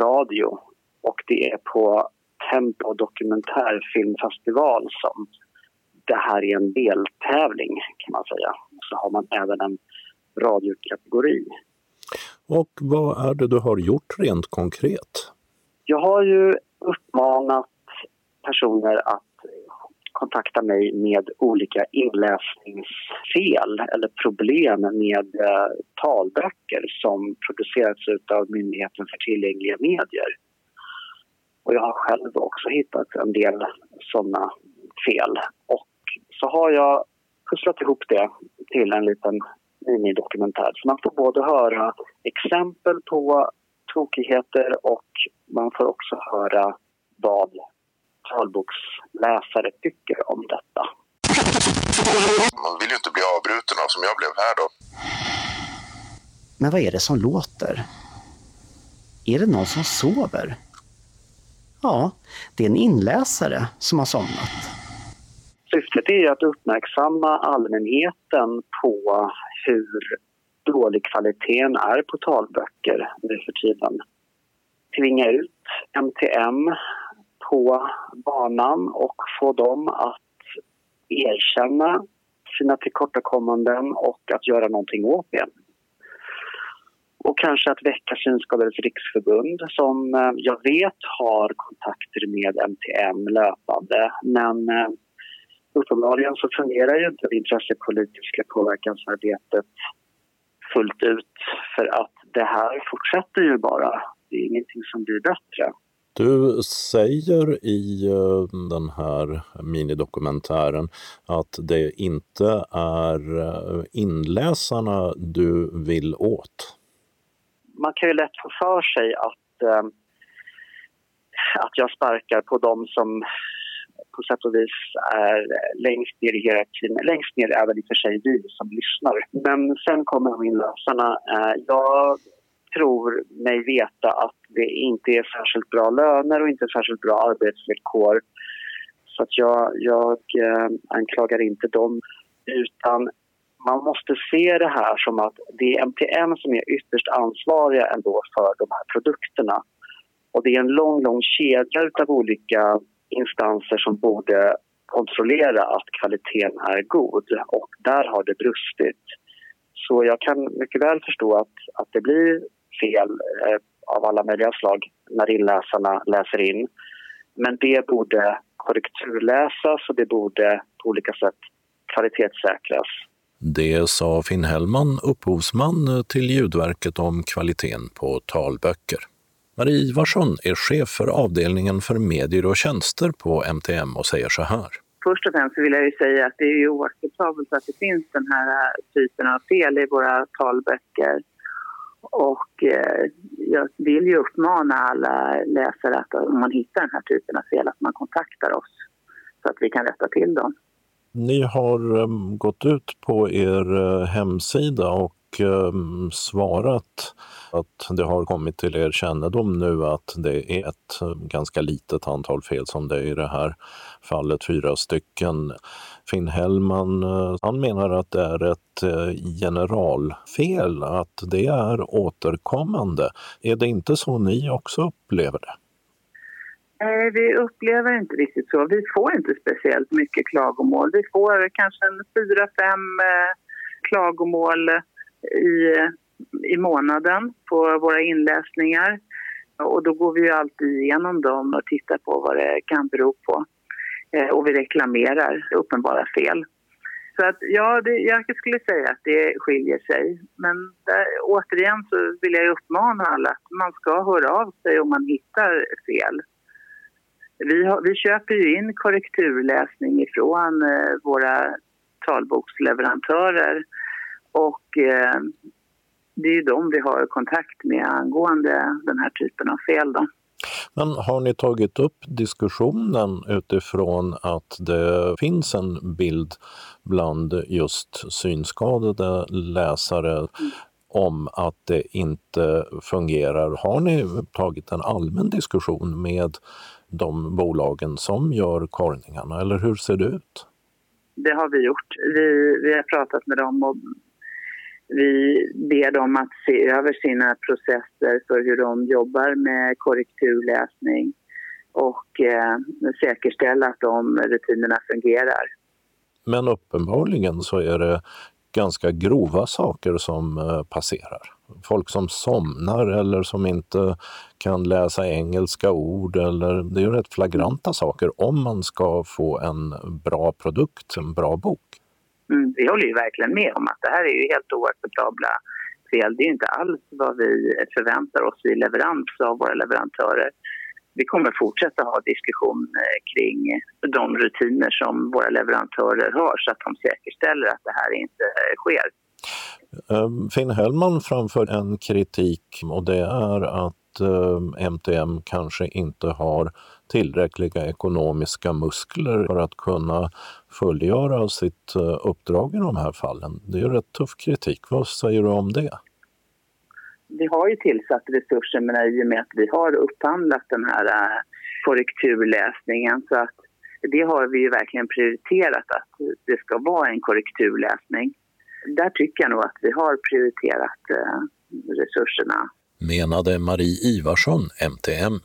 Radio och det är på Tempo dokumentärfilmfestival som det här är en deltävling kan man säga. Så har man även en radiokategori. Och vad är det du har gjort rent konkret? Jag har ju uppmanat personer att kontakta mig med olika inläsningsfel eller problem med eh, talböcker som producerats av Myndigheten för tillgängliga medier. Och jag har själv också hittat en del sådana fel. Och så har jag pusslat ihop det till en liten minidokumentär. Så man får både höra exempel på tokigheter och man får också höra vad talboksläsare tycker om detta. Man vill ju inte bli avbruten av som jag blev här då. Men vad är det som låter? Är det någon som sover? Ja, det är en inläsare som har somnat. Syftet är att uppmärksamma allmänheten på hur dålig kvaliteten är på talböcker nu för tiden. Tvinga ut MTM på banan och få dem att erkänna sina tillkortakommanden och att göra någonting åt det. Och kanske att väcka Synskadades riksförbund som eh, jag vet har kontakter med MTM löpande. Men eh, uppenbarligen så fungerar ju inte det intressepolitiska påverkansarbetet fullt ut för att det här fortsätter ju bara. Det är ingenting som blir bättre. Du säger i eh, den här minidokumentären att det inte är inläsarna du vill åt man kan ju lätt få för sig att, eh, att jag sparkar på dem som på sätt och vis är längst ner i hierarkin. Längst ner är väl i och för sig vi som lyssnar. Men sen kommer inlösarna. Eh, jag tror mig veta att det inte är särskilt bra löner och inte särskilt bra arbetsvillkor. Så att jag, jag eh, anklagar inte dem. Utan man måste se det här som att det är MTM som är ytterst ansvariga ändå för de här produkterna. Och det är en lång, lång kedja av olika instanser som borde kontrollera att kvaliteten är god och där har det brustit. Så jag kan mycket väl förstå att, att det blir fel eh, av alla möjliga slag när inläsarna läser in. Men det borde korrekturläsas och det borde på olika sätt kvalitetssäkras. Det sa Finn Hellman, upphovsman till ljudverket om kvaliteten på talböcker. Marie Ivarsson är chef för avdelningen för medier och tjänster på MTM och säger så här. Först och främst vill jag ju säga att det är oacceptabelt att det finns den här typen av fel i våra talböcker. Och eh, jag vill ju uppmana alla läsare att om man hittar den här typen av fel att man kontaktar oss så att vi kan rätta till dem. Ni har um, gått ut på er uh, hemsida och Ehm, svarat att det har kommit till er kännedom nu att det är ett ehm, ganska litet antal fel som det är i det här fallet, fyra stycken. Finn Hellman, eh, han menar att det är ett eh, generalfel, att det är återkommande. Är det inte så ni också upplever det? Nej, vi upplever inte riktigt så. Vi får inte speciellt mycket klagomål. Vi får kanske en fyra, fem eh, klagomål i, i månaden på våra inläsningar. Och då går vi ju alltid igenom dem och tittar på vad det kan bero på. Eh, och vi reklamerar uppenbara fel. Så att, ja, det, jag skulle säga att det skiljer sig. Men där, återigen så vill jag uppmana alla att man ska höra av sig om man hittar fel. Vi, har, vi köper ju in korrekturläsning ifrån eh, våra talboksleverantörer och eh, det är ju de vi har kontakt med angående den här typen av fel. Då. Men har ni tagit upp diskussionen utifrån att det finns en bild bland just synskadade läsare om att det inte fungerar. Har ni tagit en allmän diskussion med de bolagen som gör korvningarna eller hur ser det ut? Det har vi gjort. Vi, vi har pratat med dem och vi ber dem att se över sina processer för hur de jobbar med korrekturläsning och eh, säkerställa att de rutinerna fungerar. Men uppenbarligen så är det ganska grova saker som eh, passerar. Folk som somnar eller som inte kan läsa engelska ord. Eller, det är rätt flagranta saker om man ska få en bra produkt, en bra bok. Vi håller ju verkligen med om att det här är ju helt oacceptabla fel. Det är ju inte alls vad vi förväntar oss i leverans av våra leverantörer. Vi kommer fortsätta ha diskussion eh, kring de rutiner som våra leverantörer har så att de säkerställer att det här inte eh, sker. Ehm, Finn Hellman framför en kritik och det är att ehm, MTM kanske inte har tillräckliga ekonomiska muskler för att kunna fullgöra sitt eh, uppdrag i de här fallen. Det är rätt tuff kritik. Vad säger du om det? Vi har ju tillsatt resurser men i och med att vi har upphandlat den här eh, korrekturläsningen så att det har vi ju verkligen prioriterat att det ska vara en korrekturläsning. Där tycker jag nog att vi har prioriterat eh, resurserna. Menade Marie Ivarsson, MTM.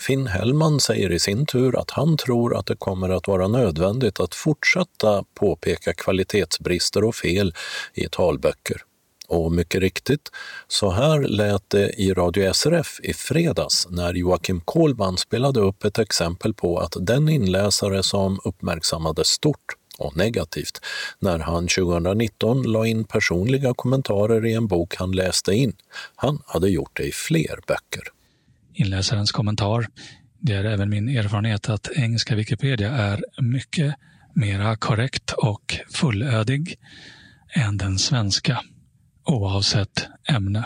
Finn Hellman säger i sin tur att han tror att det kommer att vara nödvändigt att fortsätta påpeka kvalitetsbrister och fel i talböcker. Och mycket riktigt, så här lät det i Radio SRF i fredags när Joakim Kohlman spelade upp ett exempel på att den inläsare som uppmärksammades stort och negativt när han 2019 la in personliga kommentarer i en bok han läste in. Han hade gjort det i fler böcker inläsarens kommentar. Det är även min erfarenhet att engelska Wikipedia är mycket mera korrekt och fullödig än den svenska, oavsett ämne.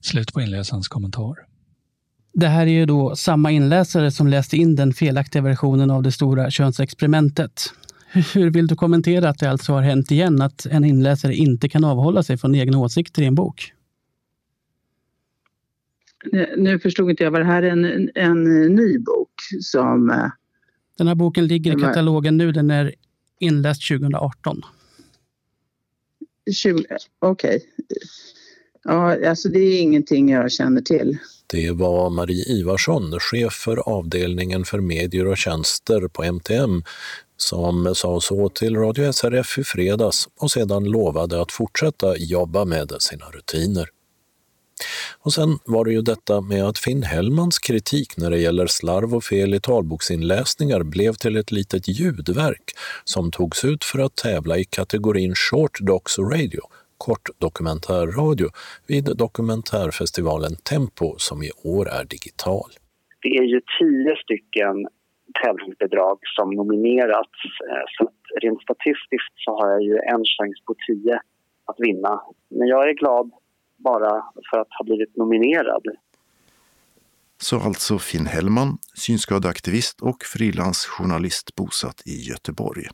Slut på inläsarens kommentar. Det här är ju då samma inläsare som läste in den felaktiga versionen av det stora könsexperimentet. Hur vill du kommentera att det alltså har hänt igen att en inläsare inte kan avhålla sig från egna åsikter i en bok? Nu förstod inte jag, var det här en, en ny bok som... Eh, den här boken ligger i katalogen nu, den är inläst 2018. Okej. Okay. Ja, alltså det är ingenting jag känner till. Det var Marie Ivarsson, chef för avdelningen för medier och tjänster på MTM, som sa så till Radio SRF i fredags och sedan lovade att fortsätta jobba med sina rutiner. Och sen var det ju detta med att Finn Hellmans kritik när det gäller slarv och fel i talboksinläsningar blev till ett litet ljudverk som togs ut för att tävla i kategorin Short Docs Radio, kort dokumentärradio, vid dokumentärfestivalen Tempo som i år är digital. Det är ju tio stycken tävlingsbidrag som nominerats eh, så rent statistiskt så har jag ju en chans på tio att vinna. Men jag är glad bara för att ha blivit nominerad. Så alltså Finn Hellman, synskadeaktivist och frilansjournalist bosatt i Göteborg.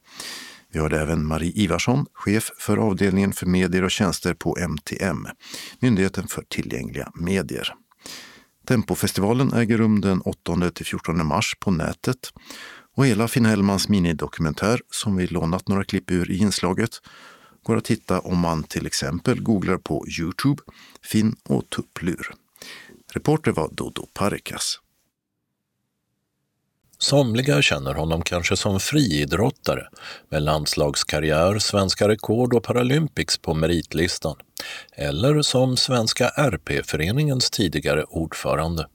Vi hörde även Marie Ivarsson, chef för avdelningen för medier och tjänster på MTM, Myndigheten för tillgängliga medier. Tempofestivalen äger rum den 8-14 mars på nätet och hela Finn Hellmans minidokumentär, som vi lånat några klipp ur i inslaget, går att hitta om man till exempel googlar på Youtube, Finn och tupplur. Reporter var Dodo Parikas. Somliga känner honom kanske som friidrottare med landslagskarriär, svenska rekord och Paralympics på meritlistan. Eller som Svenska RP-föreningens tidigare ordförande.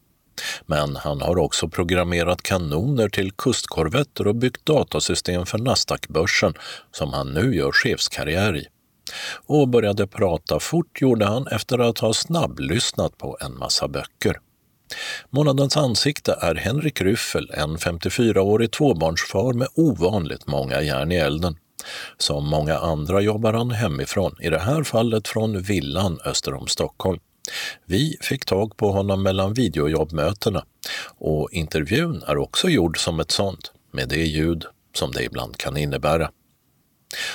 Men han har också programmerat kanoner till kustkorvetter och byggt datasystem för Nasdaq-börsen som han nu gör chefskarriär i. Och började prata fort gjorde han efter att ha snabblyssnat på en massa böcker. Månadens ansikte är Henrik Ryffel, en 54-årig tvåbarnsfar med ovanligt många järn i elden. Som många andra jobbar han hemifrån, i det här fallet från villan öster om Stockholm. Vi fick tag på honom mellan videojobbmötena och intervjun är också gjord som ett sånt, med det ljud som det ibland kan innebära.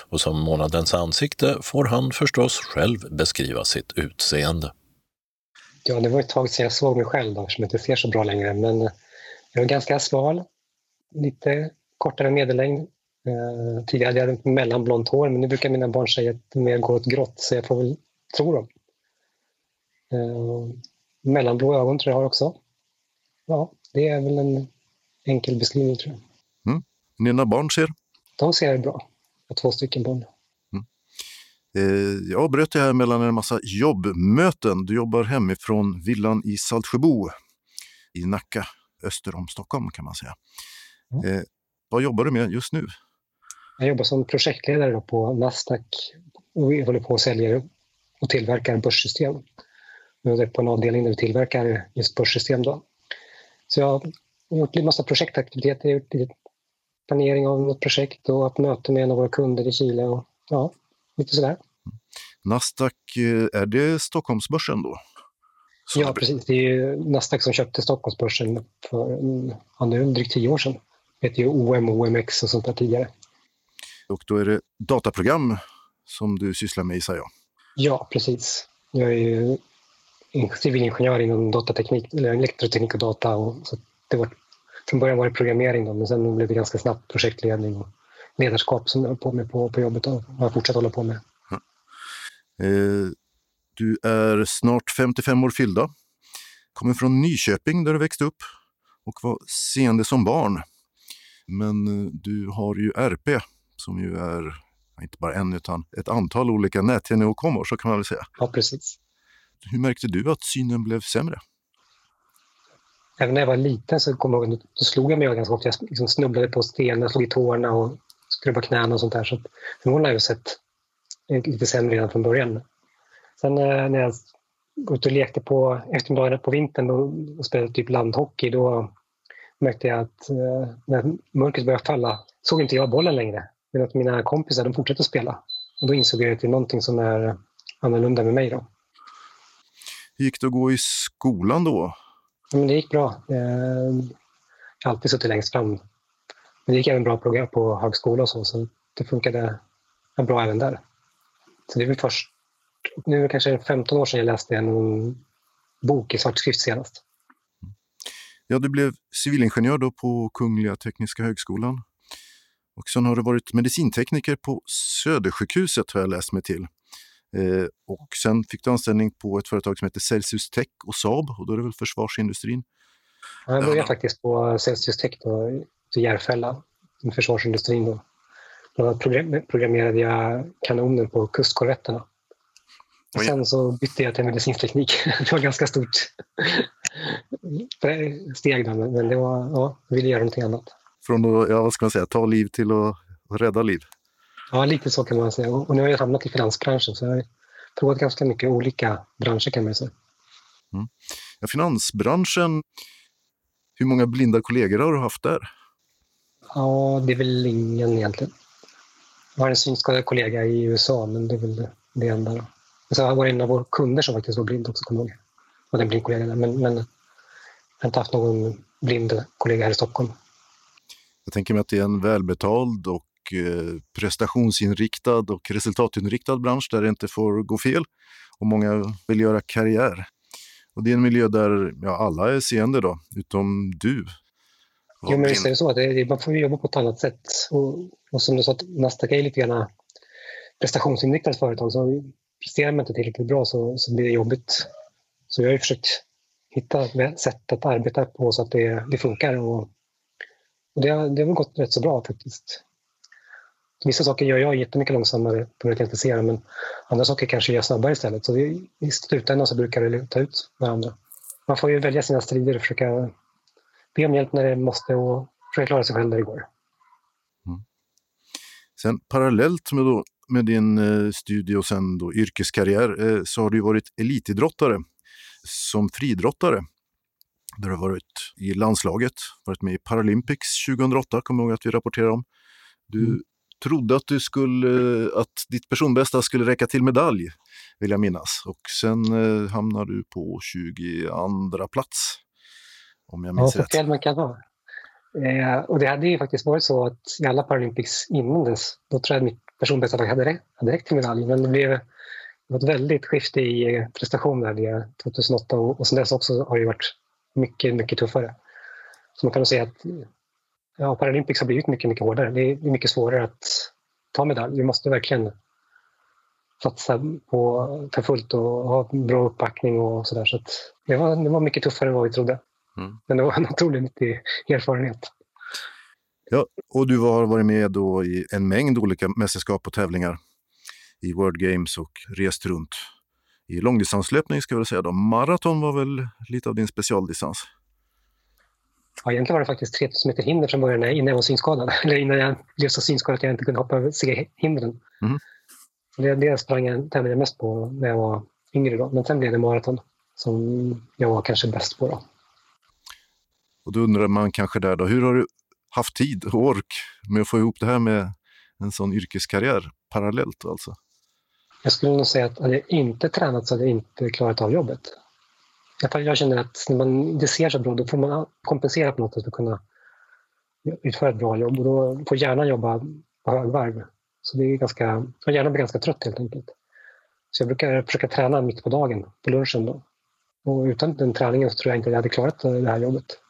Och som månadens ansikte får han förstås själv beskriva sitt utseende. Ja, det var ett tag sedan jag såg mig själv då, eftersom jag inte ser så bra längre. Men eh, jag är ganska smal, lite kortare medellängd. Eh, tidigare hade jag mellanblont hår, men nu brukar mina barn säga att det mer går åt grått, så jag får väl tro dem. Eh, mellanblå ögon tror jag har också. Ja, det är väl en enkel beskrivning tror jag. Mm. Dina barn ser? De ser bra. Jag har två stycken barn. Eh, Jag avbröt det här mellan en massa jobbmöten. Du jobbar hemifrån villan i Saltsjöbo i Nacka, öster om Stockholm kan man säga. Eh, vad jobbar du med just nu? Jag jobbar som projektledare på Nasdaq och vi håller på och säljer och tillverkar börssystem. Jag är på en avdelning där vi tillverkar just börssystem. Då. Så jag har gjort en massa projektaktiviteter, jag har gjort lite planering av något projekt och haft möte med en av våra kunder i Chile och ja, lite sådär. Nasdaq, eh, är det Stockholmsbörsen då? Ja, precis. Det är ju Nasdaq som köpte Stockholmsbörsen för ja, nu drygt tio år sedan. Det hette ju OM, OMX och sånt där tidigare. Och då är det dataprogram som du sysslar med gissar jag. Ja, precis. Jag är ju civilingenjör inom datateknik, eller elektroteknik och data. Och, så det var, från början var det programmering, då, men sen blev det ganska snabbt projektledning och ledarskap som jag höll på med på, på jobbet och har fortsatt hålla på med. Eh, Du är snart 55 år fyllda. Kommer från Nyköping där du växte upp och var seende som barn. Men eh, du har ju RP som ju är inte bara en utan ett antal olika näthinneåkommor, så kan man väl säga. Ja, precis. Hur märkte du att synen blev sämre? Även när jag var liten så kom jag ihåg, då slog jag mig ganska ofta. Jag liksom snubblade på stenar, slog i tårna och skrubbade knäna och sånt där. Så förmodligen har jag sett eh, lite sämre redan från början. Sen eh, när jag var ut och lekte på eftermiddagarna på vintern och, spelade typ landhockey, då märkte jag att eh, när mörkret började falla såg inte jag bollen längre. Men att mina kompisar de fortsatte att spela. Och då insåg jag att det är någonting som är annorlunda med mig. Då. Hur gick det att gå i skolan då? Ja, men det gick bra. Eh, Jag har alltid suttit längst fram. Men det gick även bra på, på högskola och så, så det funkade bra även där. Så det är väl först, nu är det kanske 15 år sedan jag läste en bok i svartskrift senast. Ja, du blev civilingenjör då på Kungliga Tekniska Högskolan. Och sen har du varit medicintekniker på Södersjukhuset har jag läst mig till. Eh, och sen fick du anställning på ett företag som heter Celsius Tech och Saab och då är det väl försvarsindustrin. Ja, Jag började faktiskt på Celsius Tech då, i Järfälla, försvarsindustrin. Då. Då program- programmerade jag kanoner på kustkorvetterna. Och sen så bytte jag till medicinteknik. Det var ganska stort steg där, men det var, ja, jag ville göra någonting annat. Från att, ja, vad ska man säga, ta liv till att rädda liv. Ja, lite så kan man säga. Och och nu har jag hamnat i finansbranschen, så jag har provat ganska mycket olika branscher kan man säga. Mm. Ja, finansbranschen, hur många blinda kollegor har du haft där? Ja, det är väl ingen egentligen. Jag har en synskadad kollega i USA, men det är väl det, enda. Då. Så var det en av våra kunder som faktiskt var blind också, kommer jag ihåg. Och en blind kollega där. Men, men jag har inte haft någon blind kollega här i Stockholm. Jag tänker mig att det är en välbetald och prestationsinriktad och resultatinriktad bransch där det inte får gå fel och många vill göra karriär. Och det är en miljö där ja, alla är seende då, utom du. Jo, men visst är det så. att det, man får jobba på ett annat sätt. Och, och som du sa, Nasdaq är lite grann prestationsinriktat företag. Så presterar man inte tillräckligt bra så, så blir det jobbigt. Så jag har ju försökt hitta sätt att arbeta på så att det, det funkar. Och, och det, har, det har väl gått rätt så bra faktiskt. Vissa saker gör jag jättemycket långsammare på grund av att jag men andra saker kanske jag gör snabbare istället. Så det, i slutändan så brukar det ta ut varandra. Man får ju välja sina strider och försöka be om hjälp när det måste och försöka klara sig själv där det går. Sen parallellt med, då, med din eh, studie och sen då yrkeskarriär eh, så har du varit elitidrottare som friidrottare. Där du har varit i landslaget, varit med i Paralympics 2008, kommer jag ihåg att vi rapporterade om. Du trodde att, du skulle, att ditt personbästa skulle räcka till medalj, vill jag minnas. Och sen eh, hamnar du på 22 plats, om jag Ja, minns så rätt. fel man kan vara. Eh, och det hade ju faktiskt varit så att i alla Paralympics innan dess, då tror jag att mitt personbästa hade, hade räckt till medalj. Men det blev ett väldigt skifte i prestationer det 2008 och, och sen dess också har det varit mycket, mycket tuffare. Så man kan nog säga att ja, Paralympics har blivit mycket, mycket hårdare. Det är mycket svårare att ta medalj. Vi måste verkligen satsa på för fullt och ha bra uppbackning och sådär. Så, det, var, det var mycket tuffare än vad vi trodde. Mm. Men det var en otroligt nyttig erfarenhet. Ja, och du har varit med då i en mängd olika mästerskap och tävlingar i World Games och rest runt i långdistanslöpning ska jag säga. Då. Maraton var väl lite av din specialdistans? Ja, egentligen var det faktiskt 3000 meter hinder från början innan jag var synskadad. Eller innan jag blev så synskadad att jag inte kunde hoppa över se hindren. Mm. Det, det sprang jag, tävlade jag mest på när jag var yngre. Då. Men sen blev det maraton som jag var kanske bäst på. Då. Och då undrar man kanske där då, hur har du haft tid och ork med att få ihop det här med en sån yrkeskarriär parallellt alltså? Jag skulle nog säga att hade jag inte tränat så hade jag inte klarat av jobbet. Jag känner att när man, inte ser så bra, då får man kompensera på något sätt för att kunna utföra ett bra jobb. Och då får hjärnan jobba på högvarv. Så det är ganska, hjärnan blir ganska trött helt enkelt. Så jag brukar försöka träna mitt på dagen, på lunchen. Då. Och utan den träningen så tror jag inte jag hade klarat det här jobbet.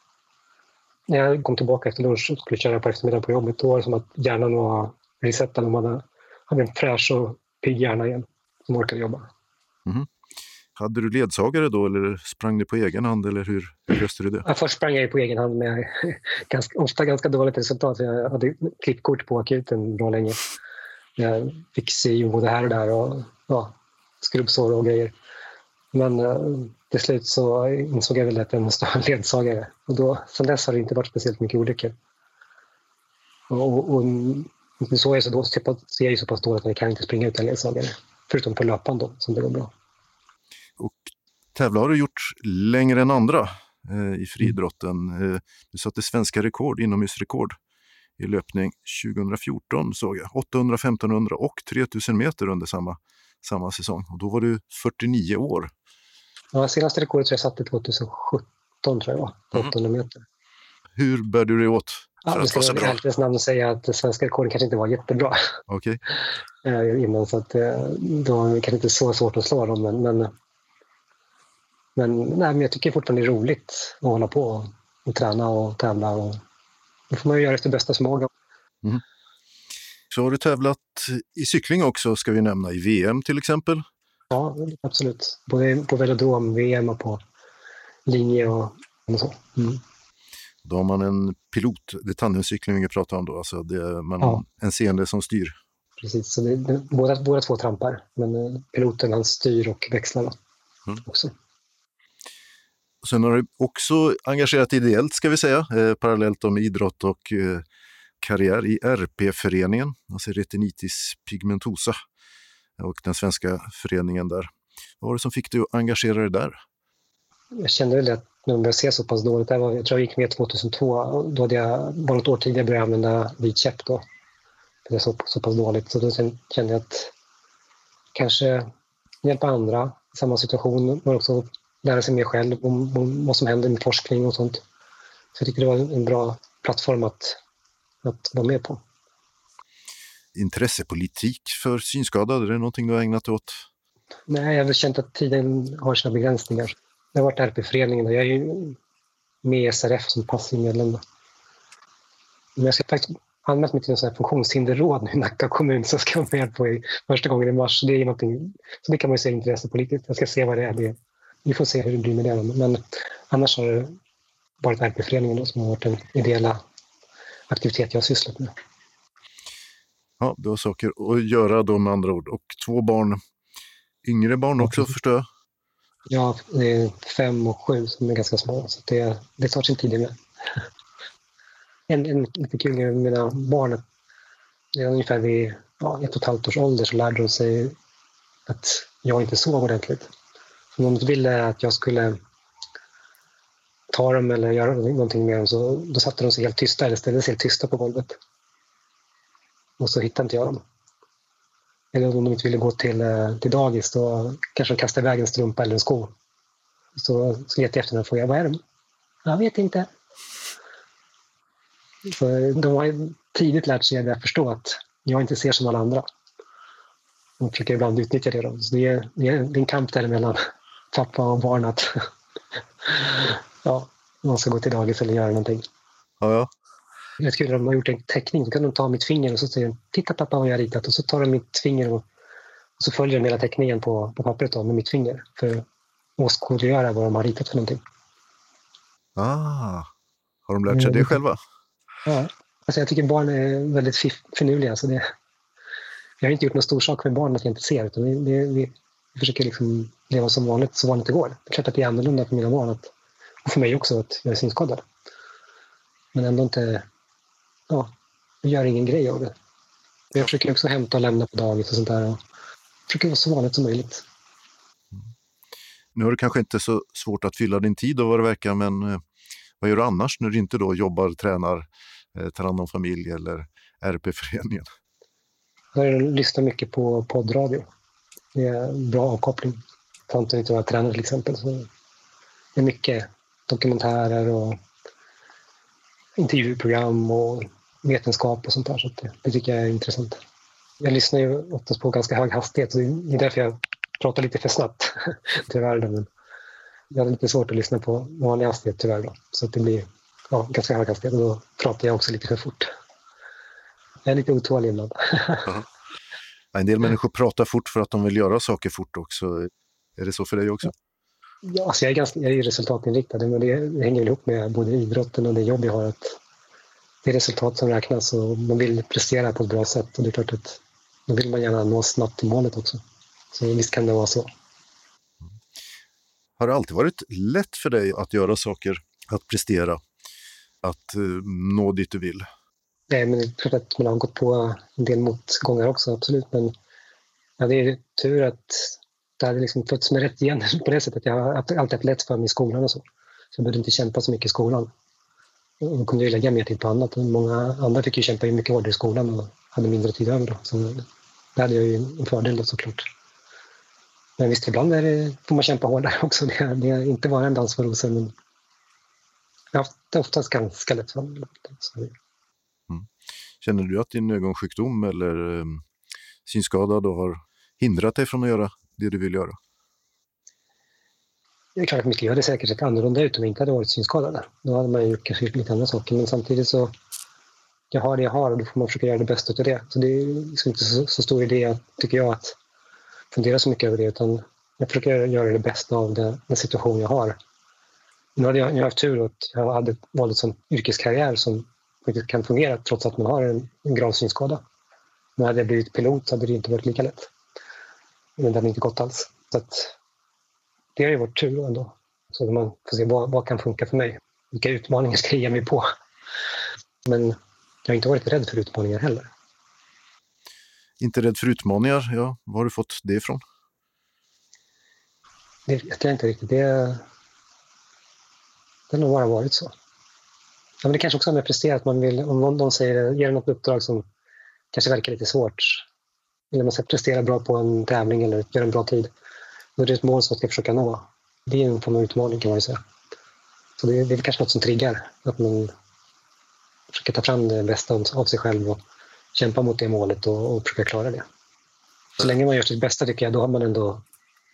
När jag kom tillbaka efter lunch och skulle köra på eftermiddagen på jobbet, då var det som att hjärnan var resetad och man hade en fräsch och pigg hjärna igen som orkade jobba. Mm. Hade du ledsagare då eller sprang du på egen hand eller hur, hur löste du det? Ja, först sprang jag på egen hand med ganska, ofta ganska dåligt resultat. Jag hade klippkort på akuten bra länge. Jag fick sy både här och där och ja, skrubbsår och grejer. Men eh, till slut så insåg jag väl att jag måste ha en ledsagare. Och då, sen dess har det inte varit speciellt mycket olyckor. Och, och, och så är jag så, då, så jag är så pass dåligt att jag kan inte springa utan ledsagare. Förutom på löpan då, som det går bra. Tävla har du gjort längre än andra eh, i friidrotten. Eh, du satte svenska rekord, inomhusrekord i löpning 2014 såg jag. 800, 1500 och 3000 meter under samma, samma säsong. Och då var du 49 år. Ja, senaste rekordet jag satte 2017 tror jag var, på 800 mm. meter. Hur bär du dig åt för ja, att vara så bra? Jag ska namn säga att det svenska rekordet kanske inte var jättebra. Okej. Okay. Eh, innan, så att eh, då var det kanske inte så svårt att slå dem, men, men men, nej, men jag tycker fortfarande det är roligt att hålla på och, och träna och tävla. Och, då får man ju göra efter bästa förmåga. Mm. Så har du tävlat i cykling också, ska vi nämna, i VM till exempel? Ja, absolut. Både på velodrom, VM och på linje och, och så. Mm. Då har man en pilot, det är tandemcykling vi pratar om då, alltså det man ja. en seende som styr. Precis, så det, det, båda, båda två trampar, men eh, piloten han styr och växlar mm. också. Sen har du också engagerat ideellt, ska vi säga, eh, parallellt med idrott och eh, karriär i RP-föreningen, alltså retinitis pigmentosa, eh, och den svenska föreningen där. Vad var det som fick dig att engagera dig där? Jag kände väl att när man började se så pass dåligt, jag, var, jag tror jag gick med 2002, då hade jag bara något år tidigare börjat använda vit käpp då. Det så, så pass dåligt, så då kände jag att kanske hjälpa andra i samma situation, men också lära sig mer själv om, om vad som händer med forskning och sånt. Så jag tycker det var en bra plattform att, att vara med på. Intressepolitik för synskadade, är det någonting du har ägnat åt? Nej, jag har väl känt att tiden har sina begränsningar. Jag har varit RP-föreningen och jag är ju med i SRF som passiv medlem. Men jag ska faktiskt anmält mig till en sån här funktionshinderråd nu i Nacka kommun som ska vara med på i första gången i mars. Det är så det kan man ju säga intressepolitiskt. Jag ska se vad det är. Det vi får se hur det blir med det. Men annars har det varit RP-föreningen som har varit den ideella aktivitet jag har sysslat med. Ja, du har saker att göra då med andra ord. Och två barn, yngre barn också mm. förstår jag? Ja, det är fem och sju som är ganska små, så det, det tar sin tid med. En, en lite kul grej med mina barn, är ungefär vid ja, ett och ett halvt års ålder så lärde de sig att jag inte sov ordentligt. Om de ville att jag skulle ta dem eller göra någonting med dem så då satte de sig helt tysta eller ställde sig helt tysta på golvet. Och så hittade inte jag dem. Eller om de inte ville gå till, eh, till dagis då kanske de kastade iväg en strumpa eller en sko. Så, så letade jag efter dem och frågade vad är de? Jag vet inte. Så de har tidigt lärt sig att förstå att jag inte ser som alla andra. De försöker ibland utnyttja det. Då. Så det, är, det är en kamp däremellan, pappa och barn, att ja, man ska gå till dagis eller göra någonting. Ja, ja. Jag skulle de har gjort en teckning, så kan de ta mitt finger och så säger de “Titta pappa vad jag har ritat” och så tar de mitt finger och, och så följer de hela teckningen på, på pappret då, med mitt finger för att åskådliggöra vad de har ritat för någonting. Ah, har de lärt sig det själva? Ja, alltså jag tycker barn är väldigt finurliga. Så det, jag har inte gjort någon stor sak med barn att jag inte ser, utan vi, vi, vi försöker liksom leva som vanligt, så vanligt det går. Det är klart att det är annorlunda för mina barn, att, och för mig också, att jag är synskadad. Men ändå inte, ja, jag gör ingen grej av det. Jag försöker också hämta och lämna på dagis och sånt där. Och försöker vara så vanligt som möjligt. Nu har du kanske inte så svårt att fylla din tid av vad det verkar, men eh, vad gör du annars när du inte då jobbar, tränar, eh, tar hand om familj eller RP-föreningen? Jag lyssnar mycket på poddradio. Det är bra avkoppling. Samtidigt som jag tränar till exempel. Så det är mycket dokumentärer och intervjuprogram och vetenskap och sånt där. Så det, det tycker jag är intressant. Jag lyssnar ju oftast på ganska hög hastighet. Så det är därför jag pratar lite för snabbt, tyvärr. Men jag har lite svårt att lyssna på vanlig hastighet tyvärr. Då. Så att det blir ja, ganska hög hastighet och då pratar jag också lite för fort. Jag är lite otålig ibland. En del människor pratar fort för att de vill göra saker fort också. Är det så för dig också? Ja, alltså jag, är ganska, jag är resultatinriktad, men det, hänger ihop med både idrotten och det jobb jag har. Att det är resultat som räknas och man vill prestera på ett bra sätt. Och det är klart att då vill man gärna nå snabbt till målet också. Så visst kan det vara så. Har det alltid varit lätt för dig att göra saker, att prestera, att uh, nå dit du vill? Nej, men det är klart att man har gått på en del motgångar också, absolut. Men ja, det är tur att det hade liksom fötts med rätt gener. på det sättet. Jag har alltid haft lätt för mig i skolan och så. Så jag behövde inte kämpa så mycket i skolan. Och då kunde jag lägga mer tid på annat. Många andra fick ju kämpa mycket hårdare i skolan och hade mindre tid över. Då. Så det hade jag ju en fördel då såklart. Men visst, ibland är det, får man kämpa hårdare också. Det, det är inte bara en dans för rosor, men jag har haft det oftast ganska lätt för mig. Mm. Känner du att din ögonsjukdom eller eh, synskada då har hindrat dig från att göra det du vill göra? Det är klart att mitt liv hade säkert sett annorlunda ut om jag inte hade varit synskadad. Då hade man gjort kanske lite andra saker, men samtidigt så jag har det jag har och då får man försöka göra det bästa av det. Så det är liksom inte så, så stor idé, tycker jag, att fundera så mycket över det, utan jag försöker göra det bästa av det, den situation jag har. Nu hade jag, jag haft tur att jag hade valt en yrkeskarriär som faktiskt kan fungera trots att man har en, en grav synskada. Men hade jag blivit pilot så hade det inte varit lika lätt. Men det hade inte gått alls. Så att, det har ju varit tur ändå. Så man får se vad, vad kan funka för mig. Vilka utmaningar ska jag ge mig på? Men jag har inte varit rädd för utmaningar heller. Inte rädd för utmaningar, ja. Var har du fått det ifrån? Det vet jag inte riktigt. Det, det har nog bara varit så. Ja, men det kanske också har med att prestera, att man vill, om någon, någon säger, ger något uppdrag som kanske verkar lite svårt, eller man ska prestera bra på en tävling eller göra en bra tid, då är det ett mål som man ska försöka nå. Det är en form av utmaning kan man ju säga. Så det, det är kanske något som triggar, att man försöker ta fram det bästa av sig själv och kämpa mot det målet och, och försöka klara det. Så länge man gör sitt bästa tycker jag, då har man ändå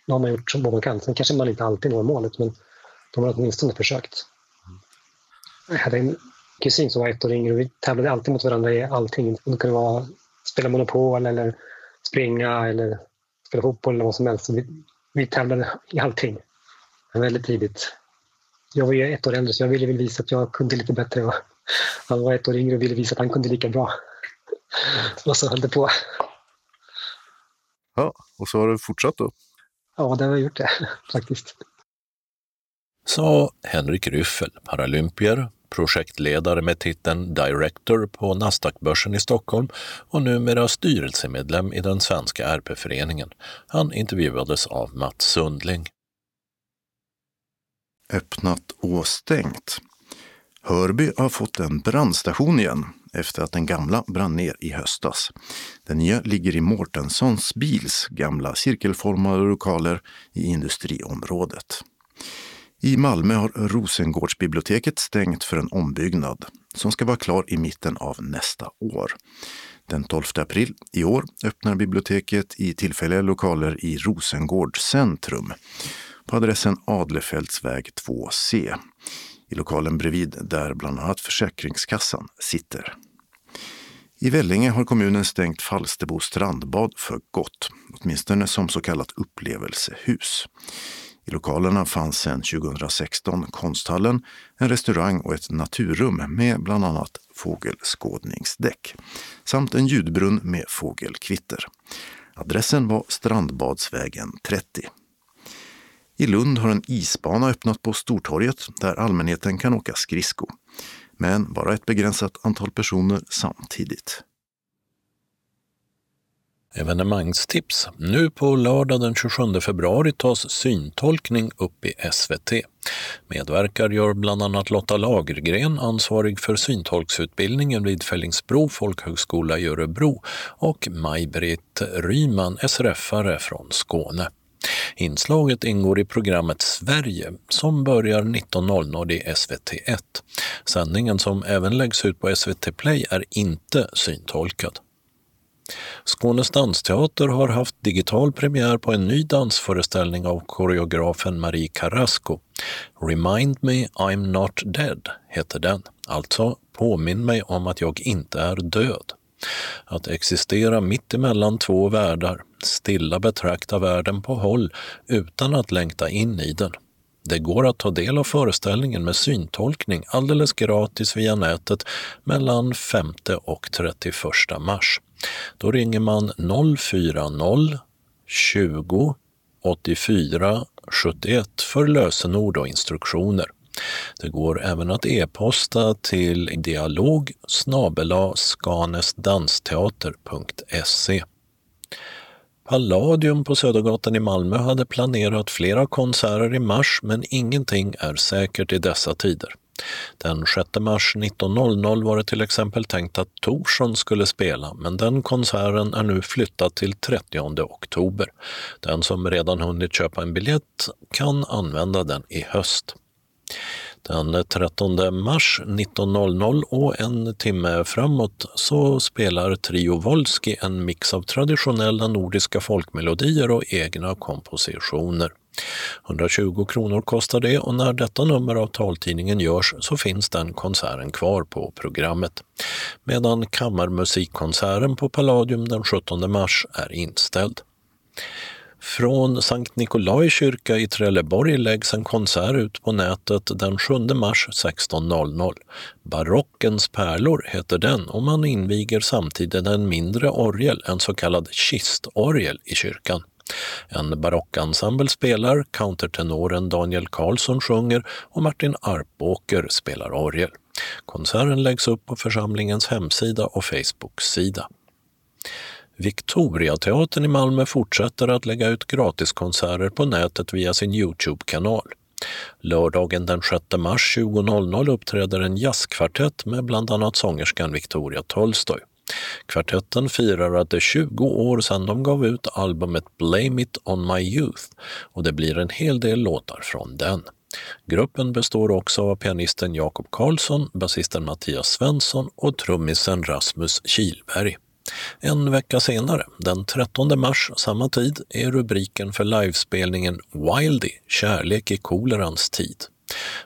då har man gjort vad man kan. Sen kanske man inte alltid når målet, men då har man åtminstone försökt. Jag hade en kusin som var ett år yngre och vi tävlade alltid mot varandra i allting. Det kunde vara spela Monopol eller springa eller spela fotboll eller vad som helst. Vi, vi tävlade i allting. Väldigt tidigt. Jag var ju ett år äldre så jag ville väl visa att jag kunde lite bättre. Och han var ett år yngre och ville visa att han kunde lika bra. Och så höll det på. Ja, och så har du fortsatt då? Ja, det har jag gjort det faktiskt. Sa Henrik Ryffel, paralympier, projektledare med titeln Director på Nasdaqbörsen i Stockholm och numera styrelsemedlem i den svenska RP-föreningen. Han intervjuades av Mats Sundling. Öppnat och stängt. Hörby har fått en brandstation igen efter att den gamla brann ner i höstas. Den nya ligger i Mårtenssons bils gamla cirkelformade lokaler i industriområdet. I Malmö har Rosengårdsbiblioteket stängt för en ombyggnad som ska vara klar i mitten av nästa år. Den 12 april i år öppnar biblioteket i tillfälliga lokaler i Rosengård centrum på adressen Adlefältsväg 2C. I lokalen bredvid där bland annat Försäkringskassan sitter. I Vellinge har kommunen stängt Falsterbo strandbad för gott, åtminstone som så kallat upplevelsehus. I lokalerna fanns sedan 2016 konsthallen, en restaurang och ett naturrum med bland annat fågelskådningsdäck samt en ljudbrunn med fågelkvitter. Adressen var Strandbadsvägen 30. I Lund har en isbana öppnat på Stortorget där allmänheten kan åka skridsko. Men bara ett begränsat antal personer samtidigt. Evenemangstips. Nu på lördag den 27 februari tas syntolkning upp i SVT. Medverkar gör bland annat Lotta Lagergren, ansvarig för syntolksutbildningen vid Fällingsbro folkhögskola i Örebro och Maj-Britt Ryman, SRF-are från Skåne. Inslaget ingår i programmet Sverige som börjar 19.00 i SVT1. Sändningen som även läggs ut på SVT Play är inte syntolkad. Skånes dansteater har haft digital premiär på en ny dansföreställning av koreografen Marie Carrasco. Remind me I'm not dead heter den, alltså Påminn mig om att jag inte är död. Att existera mitt emellan två världar, stilla betrakta världen på håll utan att längta in i den. Det går att ta del av föreställningen med syntolkning alldeles gratis via nätet mellan 5 och 31 mars. Då ringer man 040 20 84 71 för lösenord och instruktioner. Det går även att e-posta till dialog skanesdansteater.se. Palladium på Södergatan i Malmö hade planerat flera konserter i mars men ingenting är säkert i dessa tider. Den 6 mars 19.00 var det till exempel tänkt att Torsson skulle spela, men den konserten är nu flyttad till 30 oktober. Den som redan hunnit köpa en biljett kan använda den i höst. Den 13 mars 19.00 och en timme framåt så spelar Trio Wolski en mix av traditionella nordiska folkmelodier och egna kompositioner. 120 kronor kostar det och när detta nummer av taltidningen görs så finns den konserten kvar på programmet. Medan kammarmusikkonserten på Palladium den 17 mars är inställd. Från Sankt Nikolai kyrka i Trelleborg läggs en konsert ut på nätet den 7 mars 16.00. Barockens pärlor heter den och man inviger samtidigt en mindre orgel, en så kallad kistorgel i kyrkan. En barockensemble spelar, countertenoren Daniel Karlsson sjunger och Martin Arpåker spelar orgel. Konserten läggs upp på församlingens hemsida och Facebook-sida. Victoriateatern i Malmö fortsätter att lägga ut gratiskonserter på nätet via sin Youtube-kanal. Lördagen den 6 mars 20.00 uppträder en jazzkvartett med bland annat sångerskan Victoria Tolstoy. Kvartetten firar att det är 20 år sedan de gav ut albumet Blame It On My Youth och det blir en hel del låtar från den. Gruppen består också av pianisten Jakob Karlsson, basisten Mattias Svensson och trummisen Rasmus Kilberg. En vecka senare, den 13 mars samma tid, är rubriken för livespelningen Wildy, kärlek i kolerans tid.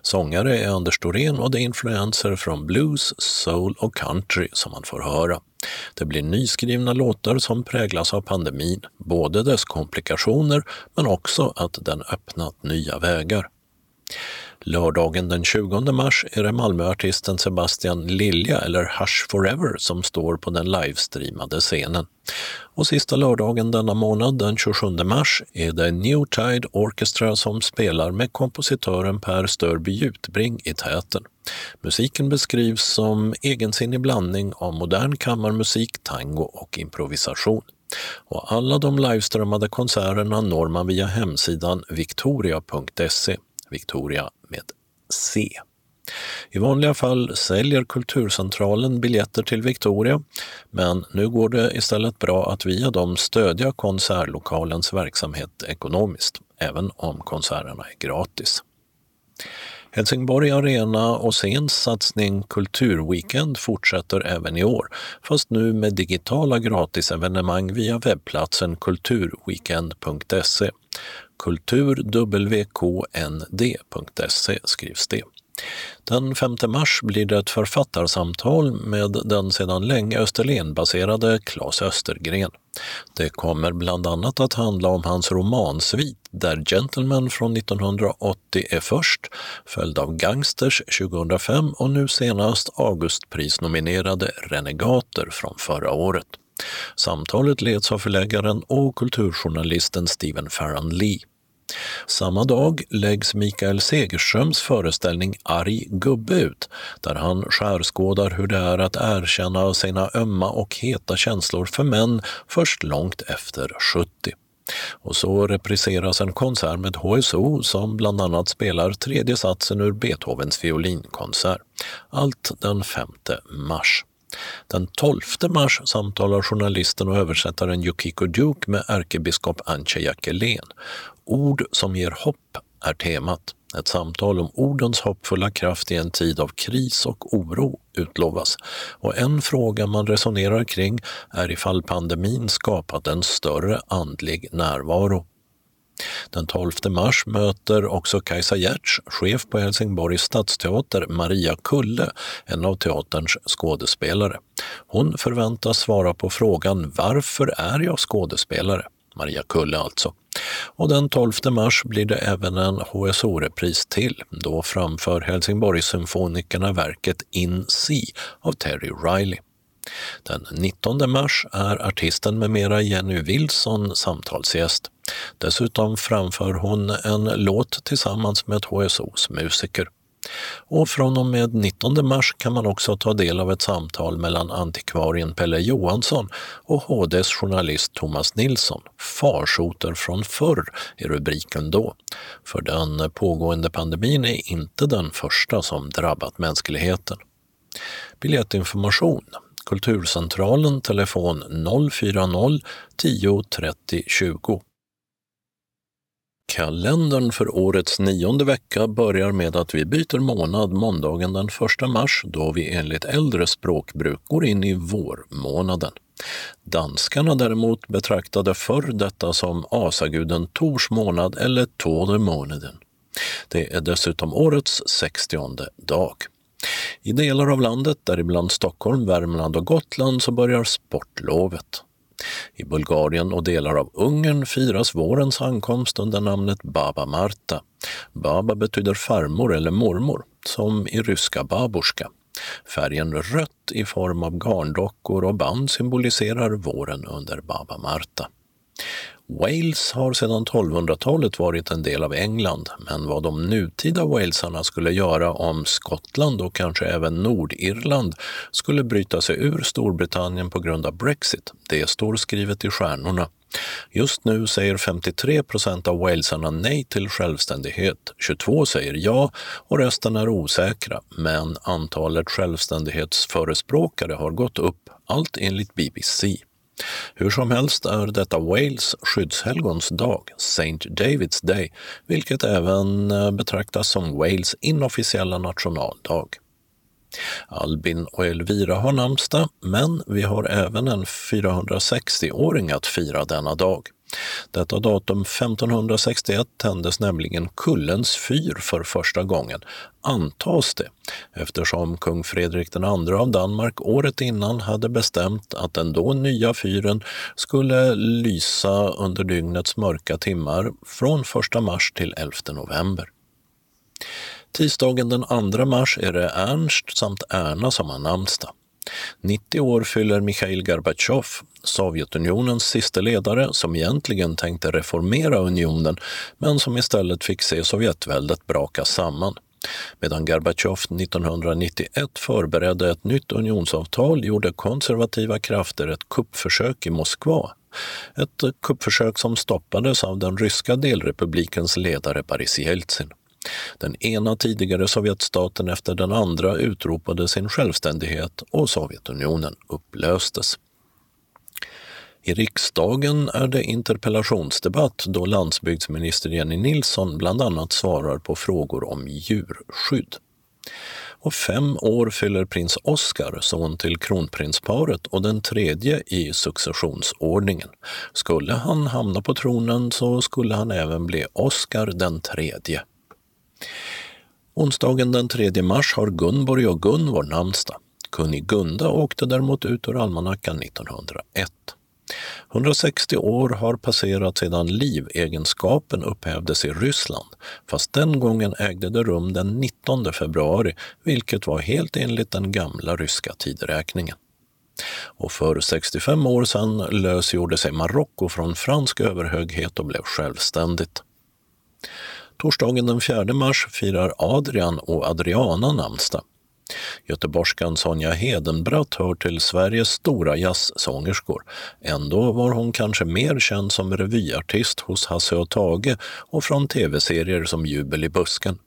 Sångare är Anders Dorén och det är influenser från blues, soul och country som man får höra. Det blir nyskrivna låtar som präglas av pandemin, både dess komplikationer men också att den öppnat nya vägar. Lördagen den 20 mars är det Malmöartisten Sebastian Lilja, eller Hush Forever, som står på den livestreamade scenen. Och sista lördagen denna månad, den 27 mars, är det New Tide Orchestra som spelar med kompositören Per Störby Jutbring i täten. Musiken beskrivs som egensinnig blandning av modern kammarmusik, tango och improvisation. Och alla de liveströmmade konserterna når man via hemsidan victoria.se. Victoria med C. I vanliga fall säljer Kulturcentralen biljetter till Victoria, men nu går det istället bra att via dem stödja konsertlokalens verksamhet ekonomiskt, även om konserterna är gratis. Helsingborg Arena och Scens satsning Kulturweekend fortsätter även i år, fast nu med digitala gratisevenemang via webbplatsen kulturweekend.se. Kulturwknd.se skrivs det. Den 5 mars blir det ett författarsamtal med den sedan länge Österlenbaserade Claes Östergren. Det kommer bland annat att handla om hans romansvit där Gentleman från 1980 är först, följd av Gangsters 2005 och nu senast Augustprisnominerade Renegater från förra året. Samtalet leds av förläggaren och kulturjournalisten Stephen Farran Lee. Samma dag läggs Mikael Segerströms föreställning Arg gubbe ut, där han skärskådar hur det är att erkänna sina ömma och heta känslor för män först långt efter 70. Och så repriseras en konsert med HSO som bland annat spelar tredje satsen ur Beethovens violinkonsert. Allt den 5 mars. Den 12 mars samtalar journalisten och översättaren Yukiko Duke med ärkebiskop Antje Jackelén. Ord som ger hopp är temat. Ett samtal om ordens hoppfulla kraft i en tid av kris och oro utlovas. Och en fråga man resonerar kring är ifall pandemin skapat en större andlig närvaro. Den 12 mars möter också Kajsa Giertz, chef på Helsingborgs stadsteater, Maria Kulle, en av teaterns skådespelare. Hon förväntas svara på frågan Varför är jag skådespelare? Maria Kulle alltså. Och den 12 mars blir det även en HSO-repris till. Då framför Helsingborgssymfonikerna verket In Sea” av Terry Riley. Den 19 mars är artisten med mera Jenny Wilson samtalsgäst. Dessutom framför hon en låt tillsammans med HSOs musiker. Och från och med 19 mars kan man också ta del av ett samtal mellan antikvarien Pelle Johansson och HDs journalist Thomas Nilsson. Farsoter från förr är rubriken då. För den pågående pandemin är inte den första som drabbat mänskligheten. Biljettinformation Kulturcentralen telefon 040 10 30 20. Kalendern för årets nionde vecka börjar med att vi byter månad måndagen den 1 mars då vi enligt äldre språkbruk går in i vårmånaden. Danskarna däremot betraktade förr detta som asaguden Tors månad eller Tådemåneden. Det är dessutom årets 60 dag. I delar av landet, däribland Stockholm, Värmland och Gotland, så börjar sportlovet. I Bulgarien och delar av Ungern firas vårens ankomst under namnet Baba Marta. Baba betyder farmor eller mormor, som i ryska baborska. Färgen rött i form av garndockor och band symboliserar våren under Baba Marta. Wales har sedan 1200-talet varit en del av England, men vad de nutida walesarna skulle göra om Skottland och kanske även Nordirland skulle bryta sig ur Storbritannien på grund av Brexit, det står skrivet i stjärnorna. Just nu säger 53 procent av walesarna nej till självständighet, 22 säger ja och resten är osäkra, men antalet självständighetsförespråkare har gått upp, allt enligt BBC. Hur som helst är detta Wales skyddshelgons dag, St. David's Day, vilket även eh, betraktas som Wales inofficiella nationaldag. Albin och Elvira har namnsdag, men vi har även en 460-åring att fira denna dag. Detta datum 1561 tändes nämligen Kullens fyr för första gången, antas det, eftersom kung Fredrik II av Danmark året innan hade bestämt att den då nya fyren skulle lysa under dygnets mörka timmar från 1 mars till 11 november. Tisdagen den 2 mars är det Ernst samt Erna som har namnsdag. 90 år fyller Mikhail Gorbatjov, Sovjetunionens sista ledare som egentligen tänkte reformera unionen men som istället fick se Sovjetväldet braka samman. Medan Gorbatjov 1991 förberedde ett nytt unionsavtal gjorde konservativa krafter ett kuppförsök i Moskva. Ett kuppförsök som stoppades av den ryska delrepublikens ledare Boris Jeltsin. Den ena tidigare Sovjetstaten efter den andra utropade sin självständighet och Sovjetunionen upplöstes. I riksdagen är det interpellationsdebatt då landsbygdsminister Jenny Nilsson bland annat svarar på frågor om djurskydd. Och fem år fyller prins Oscar, son till kronprinsparet och den tredje i successionsordningen. Skulle han hamna på tronen så skulle han även bli Oscar den tredje. Onsdagen den 3 mars har Gunborg och Gunvor namnsdag. Kunigunda åkte däremot ut ur almanackan 1901. 160 år har passerat sedan livegenskapen upphävdes i Ryssland, fast den gången ägde det rum den 19 februari, vilket var helt enligt den gamla ryska tideräkningen. Och för 65 år sedan lösgjorde sig Marocko från fransk överhöghet och blev självständigt. Torsdagen den 4 mars firar Adrian och Adriana namnsdag. Göteborgskan Sonja Hedenbratt hör till Sveriges stora jazzsångerskor. Ändå var hon kanske mer känd som revyartist hos Hasse och Tage och från tv-serier som Jubel i busken.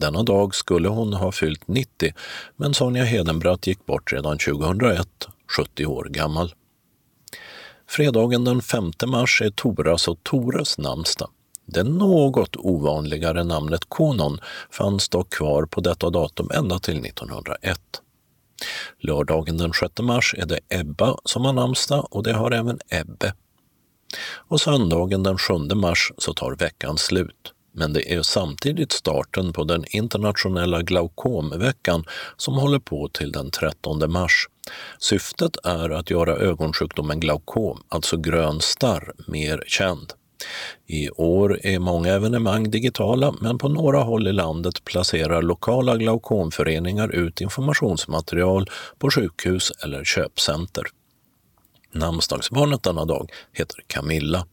Denna dag skulle hon ha fyllt 90, men Sonja Hedenbratt gick bort redan 2001, 70 år gammal. Fredagen den 5 mars är Toras och Tores namnsdag. Det något ovanligare namnet Konon fanns dock kvar på detta datum ända till 1901. Lördagen den 6 mars är det Ebba som har namnsdag och det har även Ebbe. Och söndagen den 7 mars så tar veckan slut. Men det är samtidigt starten på den internationella glaukomveckan som håller på till den 13 mars. Syftet är att göra ögonsjukdomen glaukom, alltså grön starr, mer känd. I år är många evenemang digitala, men på några håll i landet placerar lokala glaukomföreningar ut informationsmaterial på sjukhus eller köpcenter. Namnsdagsbarnet denna dag heter Camilla.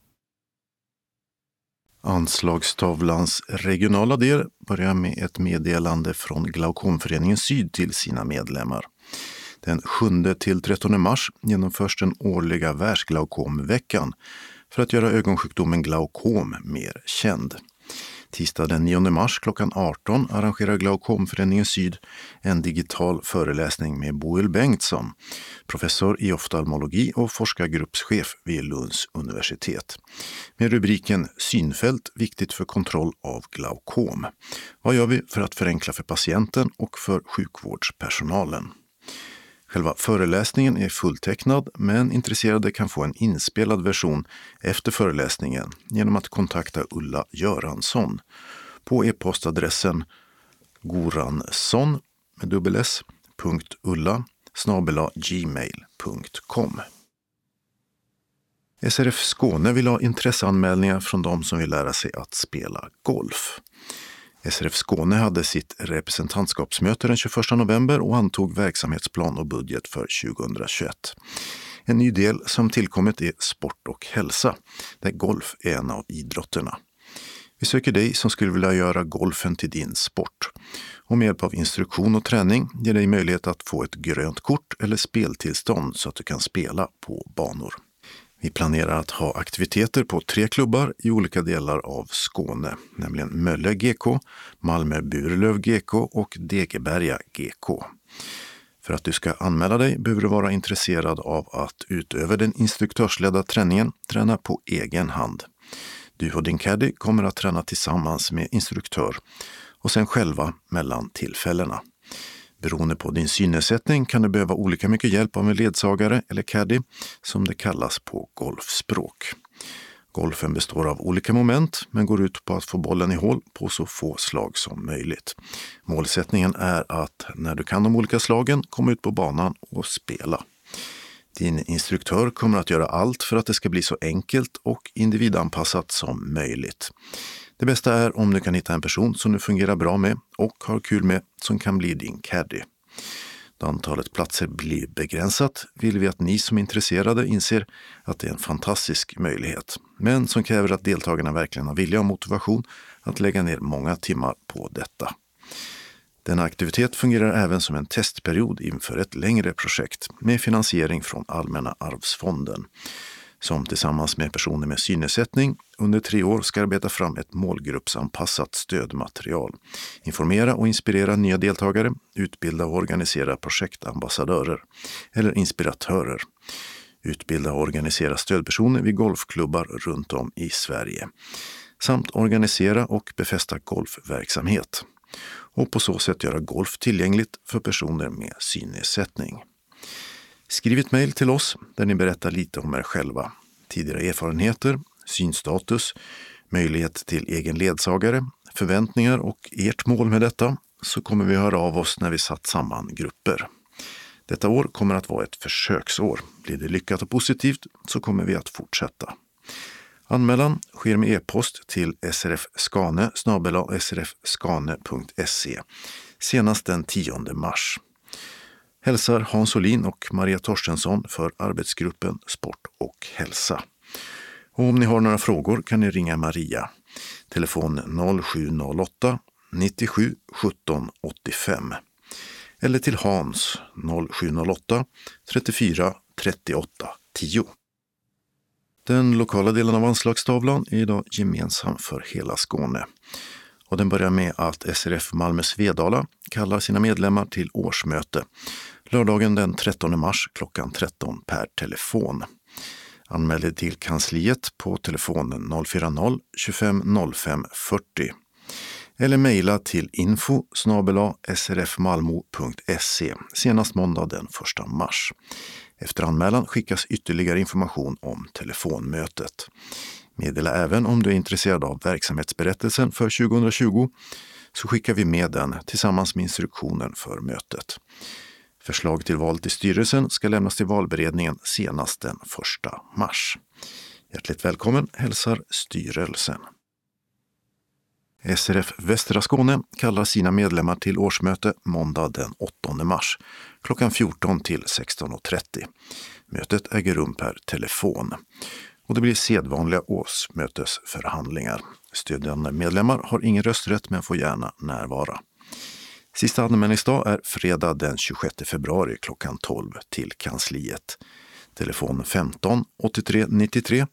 Anslagstavlans regionala del börjar med ett meddelande från Glaukomföreningen Syd till sina medlemmar. Den 7 till 13 mars genomförs den årliga världsglaukomveckan för att göra ögonsjukdomen glaukom mer känd. Tisdag den 9 mars klockan 18 arrangerar Glaukomföreningen Syd en digital föreläsning med Boel Bengtsson, professor i oftalmologi och forskargruppschef vid Lunds universitet. Med rubriken Synfält viktigt för kontroll av glaukom. Vad gör vi för att förenkla för patienten och för sjukvårdspersonalen? Själva föreläsningen är fulltecknad men intresserade kan få en inspelad version efter föreläsningen genom att kontakta Ulla Göransson på e-postadressen goransson med dubbel s, .ulla gmail.com. SRF Skåne vill ha intresseanmälningar från de som vill lära sig att spela golf. SRF Skåne hade sitt representantskapsmöte den 21 november och antog verksamhetsplan och budget för 2021. En ny del som tillkommit är sport och hälsa, där golf är en av idrotterna. Vi söker dig som skulle vilja göra golfen till din sport. Och med hjälp av instruktion och träning ger dig möjlighet att få ett grönt kort eller speltillstånd så att du kan spela på banor. Vi planerar att ha aktiviteter på tre klubbar i olika delar av Skåne, nämligen Mölle GK, Malmö Burlöv GK och Degeberga GK. För att du ska anmäla dig behöver du vara intresserad av att utöver den instruktörsledda träningen träna på egen hand. Du och din caddy kommer att träna tillsammans med instruktör och sen själva mellan tillfällena. Beroende på din synnedsättning kan du behöva olika mycket hjälp av en ledsagare eller caddy, som det kallas på golfspråk. Golfen består av olika moment men går ut på att få bollen i hål på så få slag som möjligt. Målsättningen är att när du kan de olika slagen komma ut på banan och spela. Din instruktör kommer att göra allt för att det ska bli så enkelt och individanpassat som möjligt. Det bästa är om du kan hitta en person som du fungerar bra med och har kul med som kan bli din caddy. Då antalet platser blir begränsat vill vi att ni som är intresserade inser att det är en fantastisk möjlighet, men som kräver att deltagarna verkligen har vilja och motivation att lägga ner många timmar på detta. Denna aktivitet fungerar även som en testperiod inför ett längre projekt med finansiering från Allmänna arvsfonden som tillsammans med personer med synnedsättning under tre år ska arbeta fram ett målgruppsanpassat stödmaterial, informera och inspirera nya deltagare, utbilda och organisera projektambassadörer eller inspiratörer, utbilda och organisera stödpersoner vid golfklubbar runt om i Sverige. Samt organisera och befästa golfverksamhet. Och på så sätt göra golf tillgängligt för personer med synnedsättning. Skriv ett mejl till oss där ni berättar lite om er själva, tidigare erfarenheter, synstatus, möjlighet till egen ledsagare, förväntningar och ert mål med detta så kommer vi höra av oss när vi satt samman grupper. Detta år kommer att vara ett försöksår. Blir det lyckat och positivt så kommer vi att fortsätta. Anmälan sker med e-post till srfskane srfskane.se senast den 10 mars. Hälsar Hans Olin och Maria Torstensson för arbetsgruppen Sport och hälsa. Och om ni har några frågor kan ni ringa Maria. Telefon 0708 97 17 85 eller till Hans 0708 34 38 10. Den lokala delen av anslagstavlan är idag gemensam för hela Skåne. Och den börjar med att SRF Malmö Svedala kallar sina medlemmar till årsmöte lördagen den 13 mars klockan 13 per telefon. Anmäl dig till kansliet på telefonen 040-25 05 40 eller mejla till info srfmalmo.se senast måndag den 1 mars. Efter anmälan skickas ytterligare information om telefonmötet. Meddela även om du är intresserad av verksamhetsberättelsen för 2020 så skickar vi med den tillsammans med instruktionen för mötet. Förslag till val till styrelsen ska lämnas till valberedningen senast den 1 mars. Hjärtligt välkommen hälsar styrelsen. SRF Västra Skåne kallar sina medlemmar till årsmöte måndag den 8 mars klockan 14 till 16.30. Mötet äger rum per telefon och det blir sedvanliga årsmötesförhandlingar. Stödjande medlemmar har ingen rösträtt men får gärna närvara. Sista anmälningsdag är fredag den 26 februari klockan 12 till kansliet. Telefon 15 83 93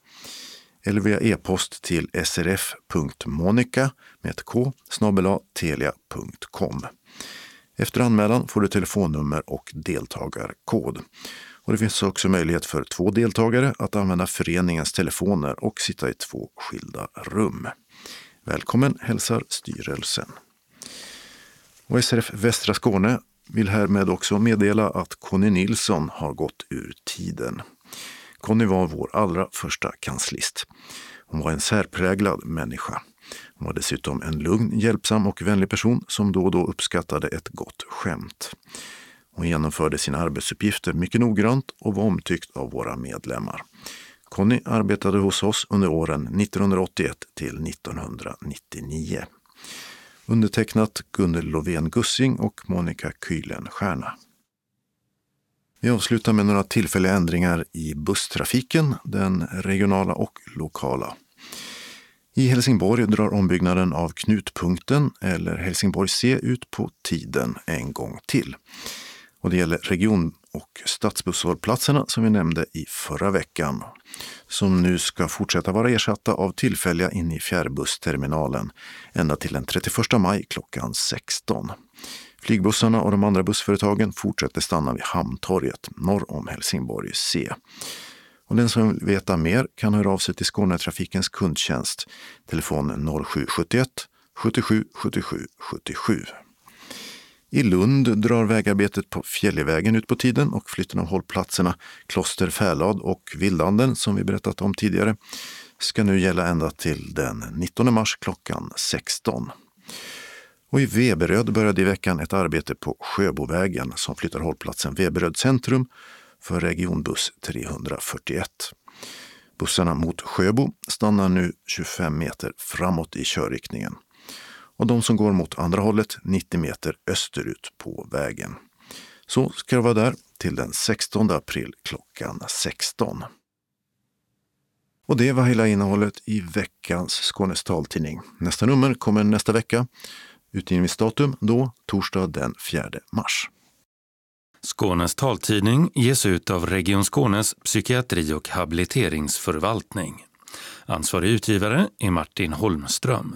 eller via e-post till srf.monica med ett k telia.com. Efter anmälan får du telefonnummer och deltagarkod. Och det finns också möjlighet för två deltagare att använda föreningens telefoner och sitta i två skilda rum. Välkommen hälsar styrelsen. Och SRF Västra Skåne vill härmed också meddela att Conny Nilsson har gått ur tiden. Conny var vår allra första kanslist. Hon var en särpräglad människa. Hon var dessutom en lugn, hjälpsam och vänlig person som då och då uppskattade ett gott skämt. Hon genomförde sina arbetsuppgifter mycket noggrant och var omtyckt av våra medlemmar. Conny arbetade hos oss under åren 1981 till 1999. Undertecknat Gunnel Lovén Gussing och Monica Kühlenstierna. Vi avslutar med några tillfälliga ändringar i busstrafiken, den regionala och lokala. I Helsingborg drar ombyggnaden av Knutpunkten, eller Helsingborg C, ut på tiden en gång till. Och det gäller region och stadsbusshållplatserna som vi nämnde i förra veckan, som nu ska fortsätta vara ersatta av tillfälliga in i fjärrbussterminalen ända till den 31 maj klockan 16. Flygbussarna och de andra bussföretagen fortsätter stanna vid Hamntorget norr om Helsingborg C. Och den som vill veta mer kan höra av sig till Skånetrafikens kundtjänst, telefon 0771 77 77 77. I Lund drar vägarbetet på Fjällivägen ut på tiden och flytten av hållplatserna Kloster Färlad och Vildanden, som vi berättat om tidigare, ska nu gälla ända till den 19 mars klockan 16. Och i Veberöd började i veckan ett arbete på Sjöbovägen som flyttar hållplatsen Veberöd centrum för regionbuss 341. Bussarna mot Sjöbo stannar nu 25 meter framåt i körriktningen och de som går mot andra hållet 90 meter österut på vägen. Så ska det vara där till den 16 april klockan 16. Och det var hela innehållet i veckans Skånes taltidning. Nästa nummer kommer nästa vecka. Utgivningsdatum då, torsdag den 4 mars. Skånes taltidning ges ut av Region Skånes psykiatri och habiliteringsförvaltning. Ansvarig utgivare är Martin Holmström.